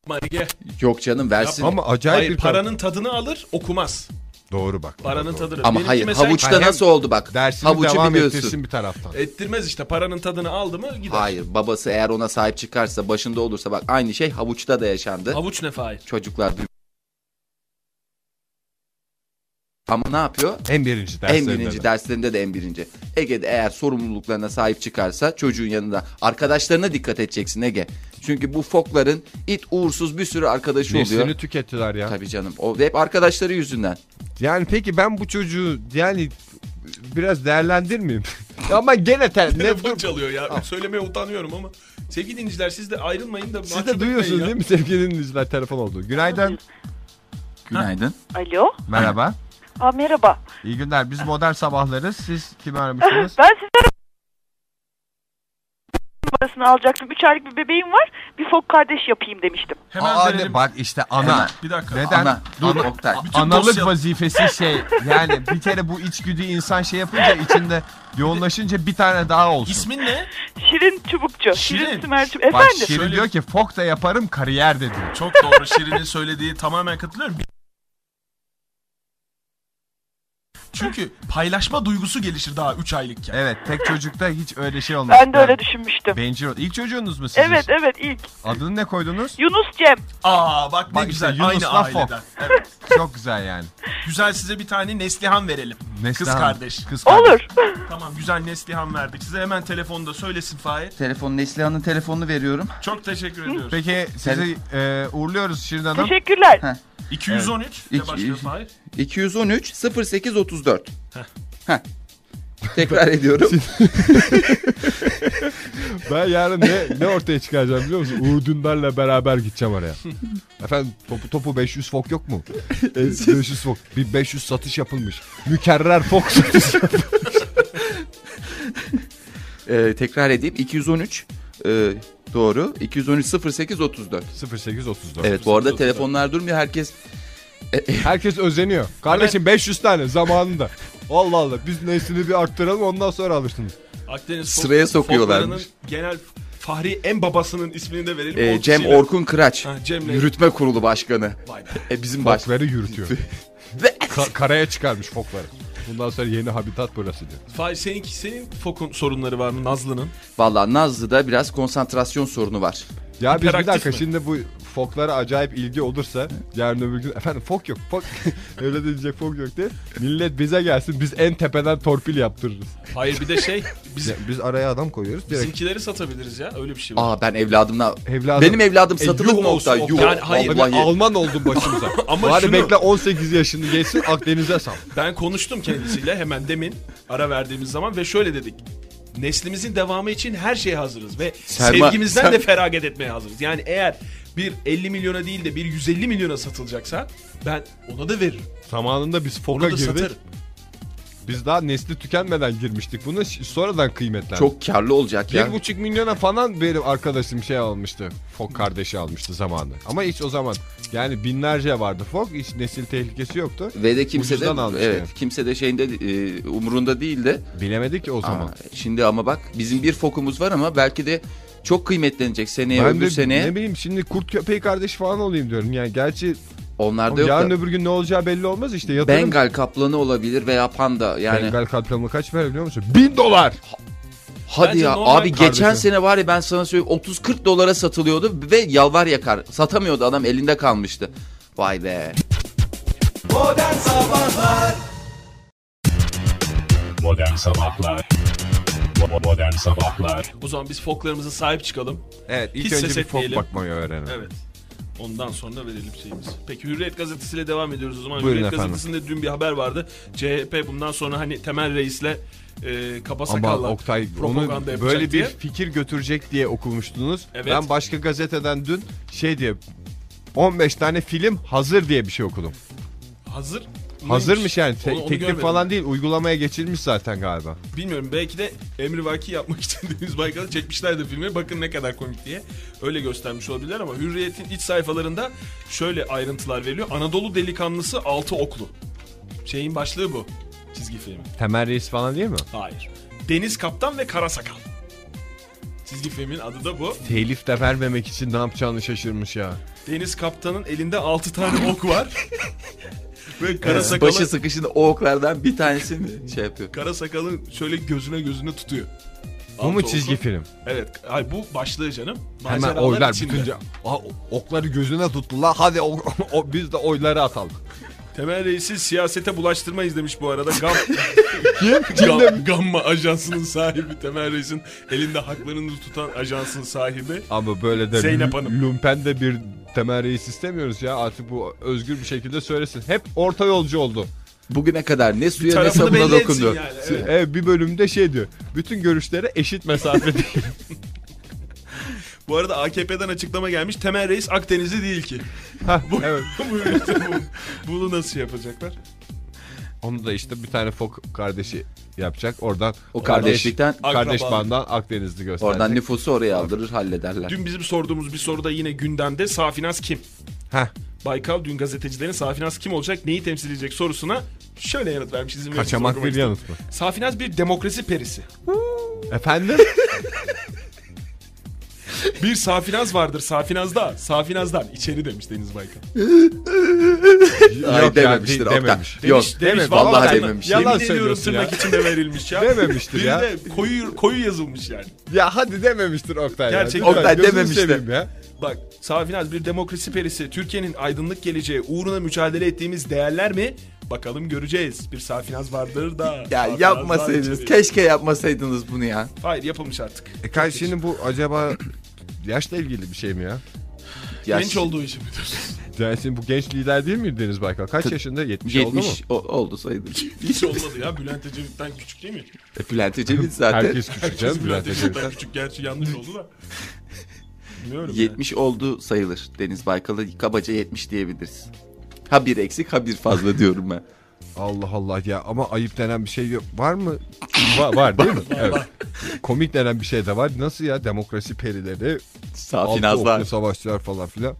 Manige. Yok canım versin. Ama acayip Hayır bir paranın tadını alır okumaz. Doğru bak. Paranın doğru. tadını. Ama Benimki hayır mesela havuçta Hayır, nasıl oldu bak. Dersini Havucu devam biliyorsun. ettirsin bir taraftan. Ettirmez işte paranın tadını aldı mı gider. Hayır babası eğer ona sahip çıkarsa başında olursa bak aynı şey havuçta da yaşandı. Havuç ne Fahir? Çocuklar ama ne yapıyor? En birinci En derslerinde birinci de. derslerinde de en birinci. Ege'de eğer sorumluluklarına sahip çıkarsa çocuğun yanında arkadaşlarına dikkat edeceksin Ege. Çünkü bu fokların it uğursuz bir sürü arkadaşı oluyor. Neslini tükettiler ya. Tabii canım. O hep arkadaşları yüzünden. Yani peki ben bu çocuğu yani biraz değerlendirmeyeyim. Ama gene te- ne Telefon dur. çalıyor ya. Söylemeye utanıyorum ama. Sevgili dinleyiciler siz de ayrılmayın da. Siz de duyuyorsunuz ya. değil mi sevgili dinleyiciler telefon oldu. Günaydın. Günaydın. Alo. Merhaba. Aa, merhaba. İyi günler. Biz modern sabahlarız. Siz kimi aramışsınız? Ben size numarasını alacaktım. 3 aylık bir bebeğim var. Bir fok kardeş yapayım demiştim. Hemen Aa, verelim. bak işte ana. Hemen. Bir dakika. Neden? Ana, Dur. ana Oktay. Analık dosya- vazifesi şey yani bir kere bu içgüdü insan şey yapınca içinde yoğunlaşınca bir tane daha olsun. İsmin ne? Şirin Çubukçu. Şirin. Şirin, Sümer Çubuk. Bak Efendim? Şirin Söyle. diyor ki fok da yaparım kariyer dedi. Çok doğru. Şirin'in söylediği tamamen katılıyorum. Çünkü paylaşma duygusu gelişir daha 3 aylıkken. Evet tek çocukta hiç öyle şey olmaz. Ben de öyle düşünmüştüm. Bencil ol- İlk çocuğunuz mu sizin? Evet evet ilk. Adını ne koydunuz? Yunus Cem. Aa bak ne Bak işte güzel. Yunus'la Aynı Fok. aileden. Evet. Çok güzel yani. Güzel size bir tane Neslihan verelim. Kız Neslihan. kardeş. Kız kardeş. Olur. Tamam güzel Neslihan verdik. Size hemen telefonda söylesin Fahir. Telefon Neslihan'ın telefonunu veriyorum. Çok teşekkür ediyoruz. Peki sizi e, uğurluyoruz Şirin Hanım. Teşekkürler. Heh. 213 ne İki- başlıyor Fahir? 213 0834. Heh. Tekrar ediyorum. Ben yarın ne, ne ortaya çıkaracağım biliyor musun? Uğur Dündar'la beraber gideceğim oraya. Efendim topu topu 500 fok yok mu? E, 500 fok. Bir 500 satış yapılmış. Mükerrer fok satış Ee, tekrar edeyim. 213 e, Doğru. 213 08 34. 0834. Evet bu arada telefonlar durmuyor. Herkes Herkes özeniyor. Kardeşim 500 tane zamanında. Allah Allah biz neslini bir arttıralım ondan sonra alırsınız. Akdeniz Sıraya sokuyorlarmış. genel Fahri en babasının ismini de verelim. e, O Cem kişiyle- Orkun Kıraç. Ha, Cem'le. Yürütme kurulu başkanı. Vay be. E, bizim baş... Fokları yürütüyor. Ka- karaya çıkarmış fokları. Bundan sonra yeni habitat burası diyor. Fahri senin, senin fokun sorunları var mı Nazlı'nın? Valla Nazlı'da biraz konsantrasyon sorunu var. Ya biz bir dakika mi? şimdi bu foklara acayip ilgi olursa yarın öbür gün efendim fok yok fok öyle de diyecek fok yok diye millet bize gelsin biz en tepeden torpil yaptırırız. Hayır bir de şey biz, Ya biz araya adam koyuyoruz direkt. bizimkileri satabiliriz ya öyle bir şey var. Aa ben evladımla... Evladım. Benim evladım E, satılık yuh mı Oktay? Yuh. Yani hayır, Vallahi. Alman oldun başımıza. Ama Bari şunu- bekle 18 yaşını geçsin Akdeniz'e sal. Ben konuştum kendisiyle hemen demin ara verdiğimiz zaman ve şöyle dedik. Neslimizin devamı için her şeye hazırız ve Selma- sevgimizden sen- de feragat etmeye hazırız. Yani eğer bir 50 milyona değil de bir 150 milyona satılacaksa ben ona da veririm. Zamanında biz foka da girdik. satarım. Biz daha nesli tükenmeden girmiştik. Bunu sonradan kıymetlendik. Çok karlı olacak ya. Bir buçuk milyona falan benim arkadaşım şey almıştı. Fok kardeşi almıştı zamanında. Ama hiç o zaman yani binlerce vardı fok. Hiç nesil tehlikesi yoktu. Ve de kimse de Ucuzdan almış evet yani. kimse de şeyinde e, umurunda değil de Bilemedik o zaman. Aa, şimdi ama bak bizim bir fokumuz var ama belki de çok kıymetlenecek seneye ben öbür de sene ne bileyim şimdi kurt köpeği kardeş falan olayım diyorum. Yani gerçi onlarda yok yarın da öbür gün ne olacağı belli olmaz işte. Yatırım Bengal kaplanı olabilir veya panda yani Bengal kaplanı kaç ver biliyor musun? Bin dolar. hadi Bence ya normal abi geçen kardeşim. sene var ya ben sana söyleyeyim 30-40 dolara satılıyordu ve yalvar yakar satamıyordu adam elinde kalmıştı vay be Modern Sabahlar Bo- Modern Sabahlar O zaman biz foklarımıza sahip çıkalım. Evet ilk Hiç önce ses bir fok etmeyelim. bakmayı öğrenelim. Evet. Ondan sonra verelim şeyimizi. Peki Hürriyet Gazetesi'yle devam ediyoruz o zaman. Buyurun Hürriyet efendim. Gazetesi'nde dün bir haber vardı. CHP bundan sonra hani Temel Reis'le e, kaba Ama sakalla Oktay onu böyle diye. bir fikir götürecek diye okumuştunuz. Evet. Ben başka gazeteden dün şey diye 15 tane film hazır diye bir şey okudum. Hazır. Hazırmış yani Te- Onu- onu teklif görmedim. falan değil uygulamaya geçilmiş zaten galiba. Bilmiyorum belki de Emri Vaki yapmak için Deniz Baykal'ı çekmişlerdi filmi. Bakın ne kadar komik diye. Öyle göstermiş olabilirler ama Hürriyet'in iç sayfalarında şöyle ayrıntılar veriliyor. Anadolu delikanlısı altı oklu. Şeyin başlığı bu. Çizgi filmi. Temel Reis falan değil mi? Hayır. Deniz Kaptan ve Kara Sakal. Çizgi filmin adı da bu. Telif de vermemek için ne yapacağını şaşırmış ya. Deniz Kaptan'ın elinde 6 tane ok var. Ve Kara Sakal'ı başı sıkışında o oklardan bir tanesini şey yapıyor Kara Sakal'ın şöyle gözüne gözüne tutuyor. Bu mu çizgi oku. film? Evet. Hayır bu başlığı canım. Hemen oylar içinde. bütünce. Aa, okları gözüne tuttular. Hadi o, o- biz de oyları atalım. Temel Reis'i siyasete bulaştırmayız demiş bu arada. Gam, Kim? Gam- Gamma ajansının sahibi Temel Reis'in elinde haklarını tutan ajansın sahibi. Ama böyle de Zeynep Hanım. lümpen de bir temel reis istemiyoruz ya. Artık bu özgür bir şekilde söylesin. Hep orta yolcu oldu. bugüne kadar ne suya ne sabuna dokundu yani. Evet. Evet, bir bölümde şey diyor. Bütün görüşlere eşit mesafede. Bu arada AKP'den açıklama gelmiş. Temel Reis Akdenizli değil ki. Hah, evet. Bu, bu, bunu nasıl yapacaklar? Onu da işte bir tane fok kardeşi yapacak. Oradan o kardeşlikten kardeş Akraba. bandan Akdenizli gösterecek. oradan nüfusu oraya aldırır hallederler Dün bizim sorduğumuz bir soruda yine gündemde Safinaz kim? Heh, Baykal dün gazetecilerin Safinaz kim olacak, neyi temsil edecek sorusuna şöyle yanıt vermiş. İzin kaçamak bir yanıt mı? Safinaz bir demokrasi perisi. Efendim? Bir Safinaz vardır Safinaz'da. Safinaz'dan içeri demiş Deniz Baykal. Ay dememiştir de- Oktay. dememiş. Yok Demiş, demiş, vallahi vallahi dememiş. Yalan Yemin ediyorum söylüyorsun tırnak ya. içinde verilmiş ya. Dememiştir Bir ya. de koyu, koyu yazılmış yani. Ya hadi dememiştir Oktay Gerçekten. ya. Oktay dememiştir. Ya. Bak Safinaz bir demokrasi perisi. Türkiye'nin aydınlık geleceği uğruna mücadele ettiğimiz değerler mi? Bakalım göreceğiz. Bir Safinaz vardır da. Ya yapmasaydınız. Keşke yapmasaydınız bunu ya. Hayır yapılmış artık. E şimdi bu acaba yaşla ilgili bir şey mi ya? ya Genç olduğu için mi diyorsun? Yani şimdi bu genç lider değil mi Deniz Baykal? Kaç yaşında? 70, oldu mu? 70 o- oldu sayılır. Hiç olmadı ya. Bülent Ecevit'ten küçük değil mi? E, Bülent Ecevit zaten Herkes küçük canım Herkes Bülent Bülent Ecevit'ten küçük. Gerçi yanlış oldu da. Bilmiyorum 70 oldu sayılır. Deniz Baykal'a kabaca 70 diyebiliriz. Ha bir eksik ha bir fazla diyorum ben. Allah Allah ya ama ayıp denen bir şey yok. Var mı? var, var değil mi? evet. komik denen bir şey de var. Nasıl ya demokrasi perileri, altı Safinazlar. oklu savaşçılar falan filan.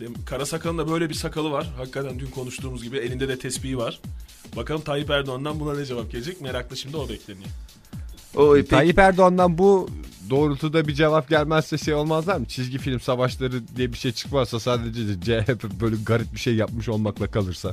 Dem- Kara sakalın da böyle bir sakalı var. Hakikaten dün konuştuğumuz gibi elinde de tespihi var. Bakalım Tayyip Erdoğan'dan buna ne cevap gelecek? Meraklı şimdi o bekleniyor. O peki. Tayyip Erdoğan'dan bu doğrultuda bir cevap gelmezse şey olmazlar mı? Çizgi film savaşları diye bir şey çıkmazsa sadece CHP böyle garip bir şey yapmış olmakla kalırsa.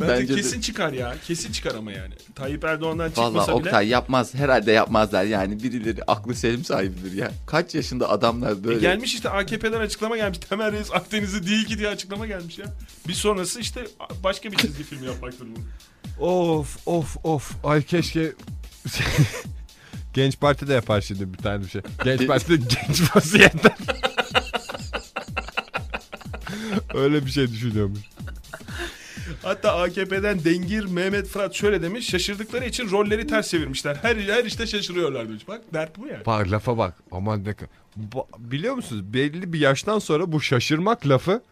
Bence, Bence de- kesin çıkar ya. Kesin çıkar ama yani. Tayyip Erdoğan'dan çıkmasa Valla bile. Oktay yapmaz. Herhalde yapmazlar yani. Birileri aklı selim sahibidir ya. Kaç yaşında adamlar E böyle. gelmiş işte AKP'den açıklama gelmiş. Temel Reis Akdeniz'i değil ki diye açıklama gelmiş ya. Bir sonrası işte başka bir çizgi film yapmak durumunda. Of of of ay keşke Genç Parti de yapar şimdi bir tane bir şey. Genç Parti de genç vaziyette. Öyle bir şey düşünüyormuş. Hatta AKP'den Dengir Mehmet Fırat şöyle demiş. Şaşırdıkları için rolleri ters çevirmişler. Her her işte şaşırıyorlar demiş. Bak dert bu yani. Bak lafa bak. Aman ne Ba- Biliyor musunuz belli bir yaştan sonra bu şaşırmak lafı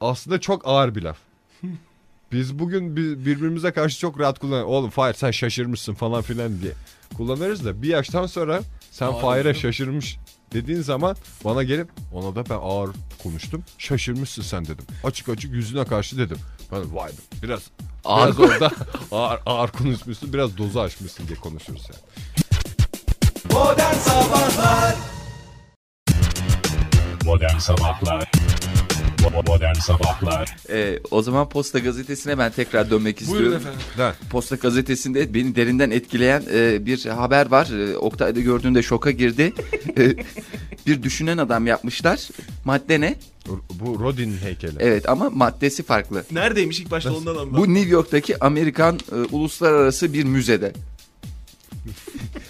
aslında çok ağır bir laf. Biz bugün bi- birbirimize karşı çok rahat kullanıyoruz. Oğlum Fahir sen şaşırmışsın falan filan diye kullanırız da bir yaştan sonra sen Fahir'e şaşırmış dediğin zaman bana gelip ona da ben ağır konuştum. Şaşırmışsın sen dedim. Açık açık yüzüne karşı dedim. Ben vay be biraz Ağır biraz orada ağır, ağır konuşmuşsun biraz dozu aşmışsın diye konuşuruz yani. Modern Sabahlar Bo- Modern Sabahlar Ee, o zaman Posta Gazetesi'ne ben tekrar dönmek istiyorum. Buyurun efendim. Posta Gazetesi'nde beni derinden etkileyen e, bir haber var. E, Oktay'da gördüğünde şoka girdi. E, bir düşünen adam yapmışlar. Madde ne? Bu Rodin heykeli. Evet ama maddesi farklı. Neredeymiş ilk başta ondan anladım. Bu New York'taki Amerikan e, uluslararası bir müzede.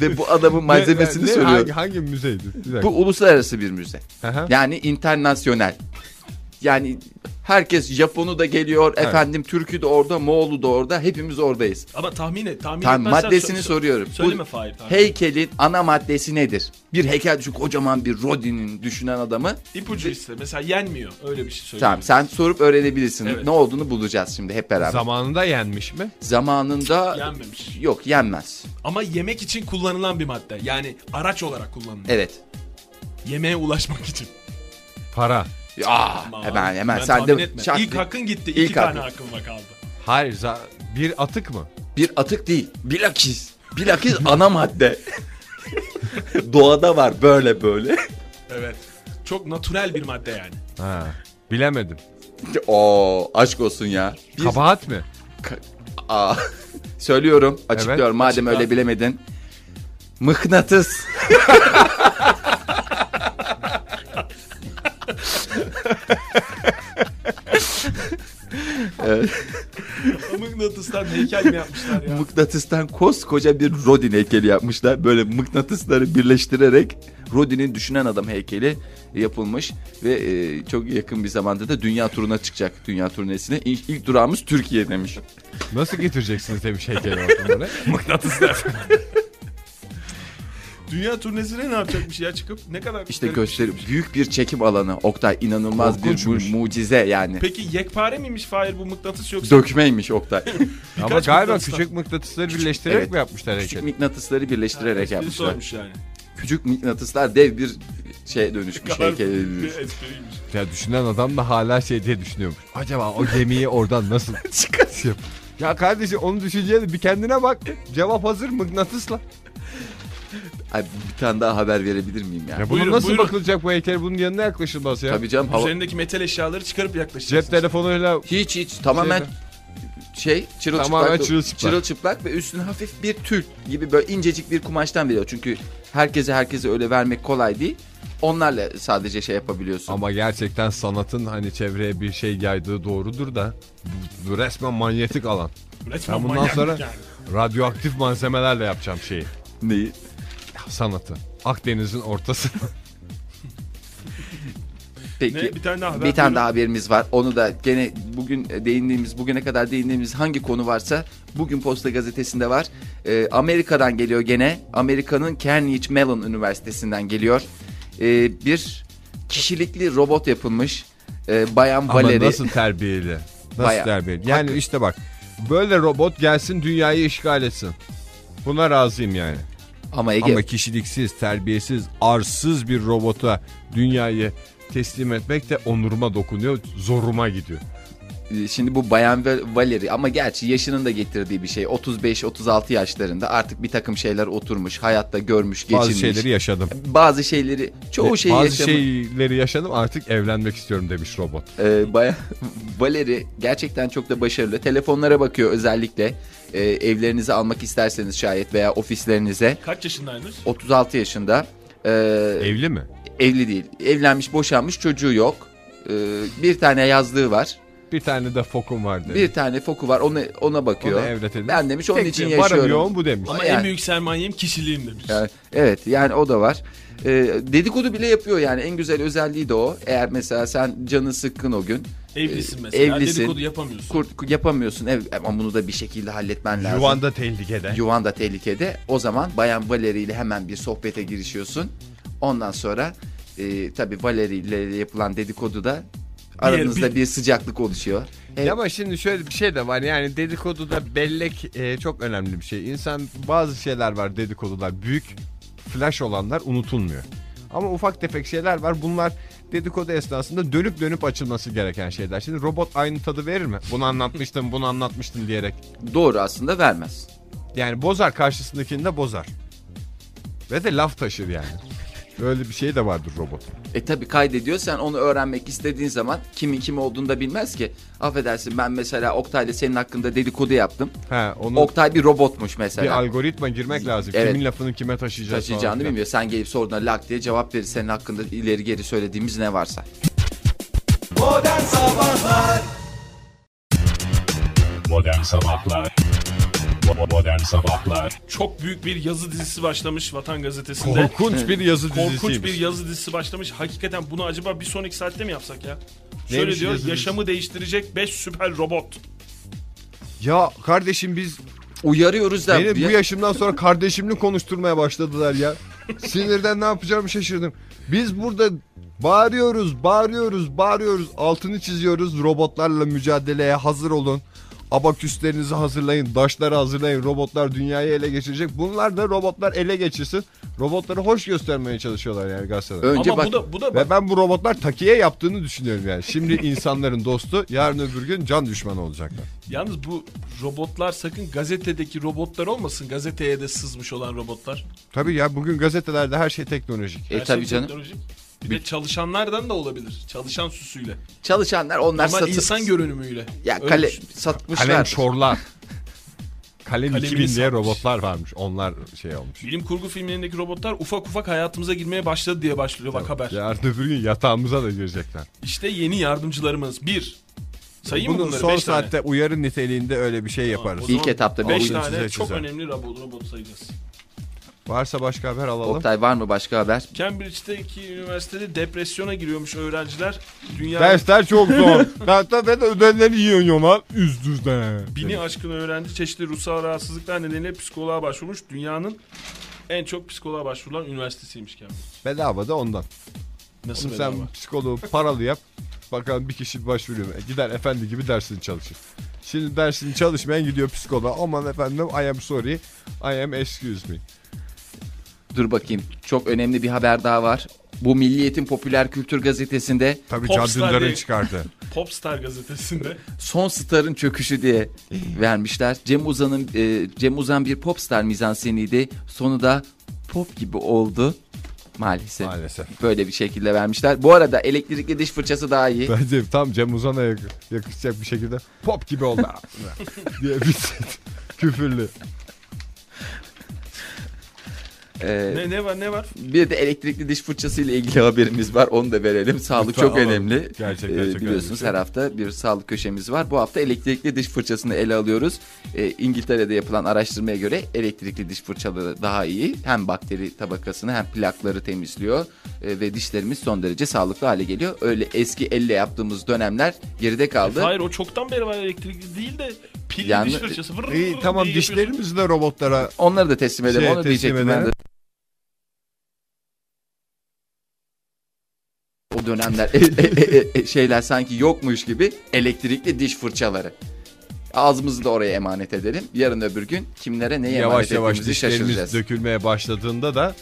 Ve bu adamın malzemesini Ne- ne- söylüyor. Hangi, hangi müzeydi? Bu uluslararası bir müze. Aha. Yani internasyonel. Yani herkes Japonu da geliyor, Evet. efendim Türk'ü de orada, Moğol'u da orada, hepimiz oradayız. Ama tahmin et. Tahmin Tam maddesini sö- soruyorum. Söyleme Bu Fahir. tahmin. Heykelin ana maddesi nedir? Bir heykel düşün kocaman bir Rodin'in düşünen adamı. İpucu iste. Mesela yenmiyor. Öyle bir şey söyle. Tamam sen sorup öğrenebilirsin. Evet. Ne olduğunu bulacağız şimdi hep beraber. Zamanında yenmiş mi? Zamanında Yenmemiş. yok yenmez. Ama yemek için kullanılan bir madde. Yani araç olarak kullanılıyor. Evet. Yemeğe ulaşmak için. Para. Ah, Aman, hemen hemen ben sen tahmin de etme. şart- İlk hakkın gitti. İlk İki tane hakkın. kaldı. Hayır za- bir atık mı? bir atık değil. Bilakis. Bilakis ana madde. Doğada var böyle böyle. Evet. Çok natürel bir madde yani. Ha. Bilemedim. Oo aşk olsun ya. Bir- Kabahat mi? Aa, söylüyorum, açıklıyorum Evet, madem açıkla. öyle bilemedin. Mıknatıs. Mıknatıstan heykel mi yapmışlar ya? Mıknatıstan koskoca bir Rodin heykeli yapmışlar. Böyle mıknatısları birleştirerek Rodin'in düşünen adam heykeli yapılmış ve e, çok yakın bir zamanda da dünya turuna çıkacak. Dünya turnesine İlk, ilk durağımız Türkiye demiş. Nasıl getireceksiniz demiş heykeli ortamları? Mıknatıslar. Dünya turnesine ne yapacakmış ya çıkıp? Ne kadar İşte garip bir gösteri şeymiş. büyük bir çekim alanı. Oktay inanılmaz bir Korkunçmuş. mu- mucize yani. Peki yekpare miymiş Fahir bu mıknatıs yoksa? Dökmeymiş Oktay. Ama Birkaç galiba mıknatıslar. küçük mıknatısları birleştirerek evet. mi yapmışlar Küçük mıknatısları birleştirerek Espri yapmışlar. sormuş yani. Küçük mıknatıslar dev bir şeye dönüşmüş heykele Bir dönüşmüş. espriymiş. Ya düşünen adam da hala şey diye düşünüyormuş. Acaba o gemiyi oradan nasıl çıkartıyor? Ya kardeşim onu düşüneceğini bir kendine bak. Cevap hazır mıknatısla. Ay, bir tane daha haber verebilir miyim ya? Ya bunun Buyurun, nasıl buyurun. bakılacak bu heykel? Bunun yanına yaklaşılmaz ya. Tabii canım hava... Üzerindeki metal eşyaları çıkarıp yaklaşacaksın. Cep telefonuyla Hiç hiç tamamen Şeyde. şey çırılçıplak. Tamamen çırılçıplak. çırılçıplak ve üstüne hafif bir tül gibi böyle incecik bir kumaştan veriyor. Çünkü herkese herkese öyle vermek kolay değil. Onlarla sadece şey yapabiliyorsun. Ama gerçekten sanatın hani çevreye bir şey yaydığı doğrudur da bu, bu resmen manyetik alan. Resmen Ben bundan manyak sonra yani. radyoaktif malzemelerle yapacağım şeyi. Neyi? Sanatı. Akdeniz'in ortası. Peki. Ne? Bir tane daha haber. Bir tane daha haberimiz var. Onu da gene bugün değindiğimiz, bugüne kadar değindiğimiz hangi konu varsa bugün Posta Gazetesi'nde var. Ee, Amerika'dan geliyor gene. Amerika'nın Carnegie Mellon Üniversitesi'nden geliyor. Ee, bir kişilikli robot yapılmış. Ee, Bayan Ama Valeri. nasıl terbiyeli? Nasıl Bayağı. terbiyeli? Yani işte bak böyle robot gelsin dünyayı işgal etsin. Buna razıyım yani. Ama Ege Ama kişiliksiz, terbiyesiz, arsız bir robota dünyayı teslim etmek de onuruma dokunuyor, zoruma gidiyor. e, şimdi bu Bayan Valeri ama gerçi yaşının da getirdiği bir şey. 35-36 yaşlarında artık bir takım şeyler oturmuş. Hayatta görmüş, geçirmiş. Bazı şeyleri yaşadım. Bazı şeyleri çoğu şeyi Bazı yaşamış. şeyleri yaşadım artık evlenmek istiyorum demiş robot. Ee, Bayan Valeri gerçekten çok da başarılı. Telefonlara bakıyor özellikle. Ee, evlerinize almak isterseniz şayet veya ofislerinize. Kaç yaşındaymış? 36 yaşında. Ee, Evli mi? evli değil. Evlenmiş, boşanmış, çocuğu yok. Ee, bir tane yazlığı var. Bir tane de fokum var dedi. Bir tane foku var. Ona ona bakıyor. Onu evletelim. Ben demiş onun Tek için bir varım yaşıyorum. yoğun bu demiş. Ama Yani- en büyük sermayem kişiliğim demiş. Yani, evet yani o da var. Ee, dedikodu bile yapıyor yani en güzel özelliği de o. Eğer mesela sen canı sıkkın o gün Evlisin e, mesela. evlisin. Dedikodu yapamıyorsun. kurt, yapamıyorsun ev, ama bunu da bir şekilde halletmen lazım. Yuvan da tehlikede. Yuvan da tehlikede. O zaman Bayan Valeri ile hemen bir sohbete girişiyorsun. Ondan sonra e, tabii Valeri ile yapılan dedikodu da aranızda bir- bir sıcaklık oluşuyor. E, Ya ama şimdi şöyle bir şey de var yani dedikoduda bellek e, çok önemli bir şey. İnsan bazı şeyler var dedikodular büyük flash olanlar unutulmuyor. Ama ufak tefek şeyler var bunlar dedikodu esnasında dönüp dönüp açılması gereken şeyler. Şimdi robot aynı tadı verir mi? Bunu anlatmıştım bunu anlatmıştım diyerek. doğru aslında vermez. Yani bozar karşısındakini de bozar. Ve de laf taşır yani. Böyle bir şey de vardır robot. E tabi kaydediyor sen onu öğrenmek istediğin zaman kimin kim olduğunu da bilmez ki. Affedersin ben mesela Oktay'la senin hakkında dedikodu yaptım. Ha, onun Oktay bir robotmuş bir mesela. algoritma girmek lazım. Evet. Kimin lafını kime taşıyacağız Taşıyacağını bilmiyor. Sen gelip sorduğunda lak diye cevap verir senin hakkında ileri geri söylediğimiz ne varsa. Modern Sabahlar Bo- Modern Sabahlar Çok büyük bir yazı dizisi başlamış Vatan Gazetesi'nde. Korkunç bir yazı dizisiymiş. Korkunç bir yazı dizisi başlamış. Hakikaten bunu acaba bir sonraki saatte mi yapsak ya? Şöyle Neymiş diyor yazı yaşamı değiştirecek 5 süper robot. Ya kardeşim biz Uyarıyoruz da. beni bu yaşımdan sonra kardeşimle konuşturmaya başladılar ya. Sinirden ne yapacağımı şaşırdım. Biz burada bağırıyoruz, bağırıyoruz, bağırıyoruz. Altını çiziyoruz. Robotlarla mücadeleye hazır olun. Abaküslerinizi hazırlayın, daşları hazırlayın. Robotlar dünyayı ele geçirecek. Bunlar da robotlar ele geçirsin. Robotları hoş göstermeye çalışıyorlar yani gazetede. Önce Ama bak bu da bu da bak, Ve ben bu robotlar takiye yaptığını düşünüyorum yani. Şimdi insanların dostu, yarın öbür gün can düşmanı olacaklar. yalnız bu robotlar sakın gazetedeki robotlar olmasın. Gazeteye de sızmış olan robotlar. Tabii ya bugün gazetelerde her şey teknolojik. E Her tabii şey canım. teknolojik. Bir de çalışanlardan da olabilir. Çalışan süsüyle. Çalışanlar onlar Ama satı... insan görünümüyle. Ya Öyle kale düşün. satmışlar. Kalem şorlar. Kalem Kalemini 2000 diye satmış. robotlar varmış. Onlar şey olmuş. Bilim kurgu filmlerindeki robotlar ufak ufak hayatımıza girmeye başladı diye başlıyor bak haber. Yarın öbür gün yatağımıza da girecekler. İşte yeni yardımcılarımız. Bir. Sayayım mı Bunu bunları? son Beş tane. saatte uyarı niteliğinde öyle bir şey yaparız. İlk etapta bir Beş oyun tane çok önemli robot, robot sayacağız. Varsa başka haber alalım. Oktay var mı başka haber? Cambridge'deki üniversitede depresyona giriyormuş öğrenciler. Dünya Dersler çok zor. Hatta ben ödevleri yiyorum lan. Üst üste. bini aşkın öğrenci çeşitli ruhsal rahatsızlıklar nedeniyle psikoloğa başvurmuş. Dünyanın en çok psikoloğa başvurulan üniversitesiymiş Cambridge. Bedava da ondan. Nasıl Oğlum bedava? sen psikoloğu paralı yap. Bakalım bir kişi başvuruyor. mu? Gider efendi gibi dersini çalışır. Şimdi dersini çalışmayan gidiyor psikoloğa. Aman efendim I am sorry. I am excuse me. Dur bakayım. Çok önemli bir haber daha var. Bu Milliyet'in popüler kültür gazetesinde Tabii Popstar diye- çıkardı. Popstar gazetesinde Son Star'ın çöküşü diye vermişler. Cem Uzan'ın e, Cem Uzan bir popstar mizanseniydi. Sonu da pop gibi oldu. Maalesef. Maalesef. Böyle bir şekilde vermişler. Bu arada elektrikli diş fırçası daha iyi. Bence tam Cem Uzan'a yak- yakışacak bir şekilde pop gibi oldu diye bir küfürlü. Ee, ne, ne var ne var? bir de elektrikli diş fırçası ile ilgili haberimiz var. Onu da verelim. Sağlık Lütfen çok alalım. önemli. Gerçekten Ee, çok biliyorsunuz şey. her hafta bir sağlık köşemiz var. Bu hafta elektrikli diş fırçasını ele alıyoruz. Ee, İngiltere'de yapılan araştırmaya göre elektrikli diş fırçaları daha iyi. Hem bakteri tabakasını hem plakları temizliyor Ee, ve dişlerimiz son derece sağlıklı hale geliyor. Öyle eski elle yaptığımız dönemler geride kaldı. Hayır o çoktan beri var elektrikli değil de pilli Yani- diş fırçası. Vır İyi vır tamam dişlerimizi de robotlara Onları da teslim edelim. Şey, Onu teslim diyecektim ben de. O dönemler e- e- e- e- şeyler sanki yokmuş gibi elektrikli diş fırçaları. Ağzımızı da oraya emanet edelim. Yarın öbür gün kimlere neyi emanet Yavaş yavaş ettiğimizi dişlerimiz şaşıracağız. dökülmeye başladığında da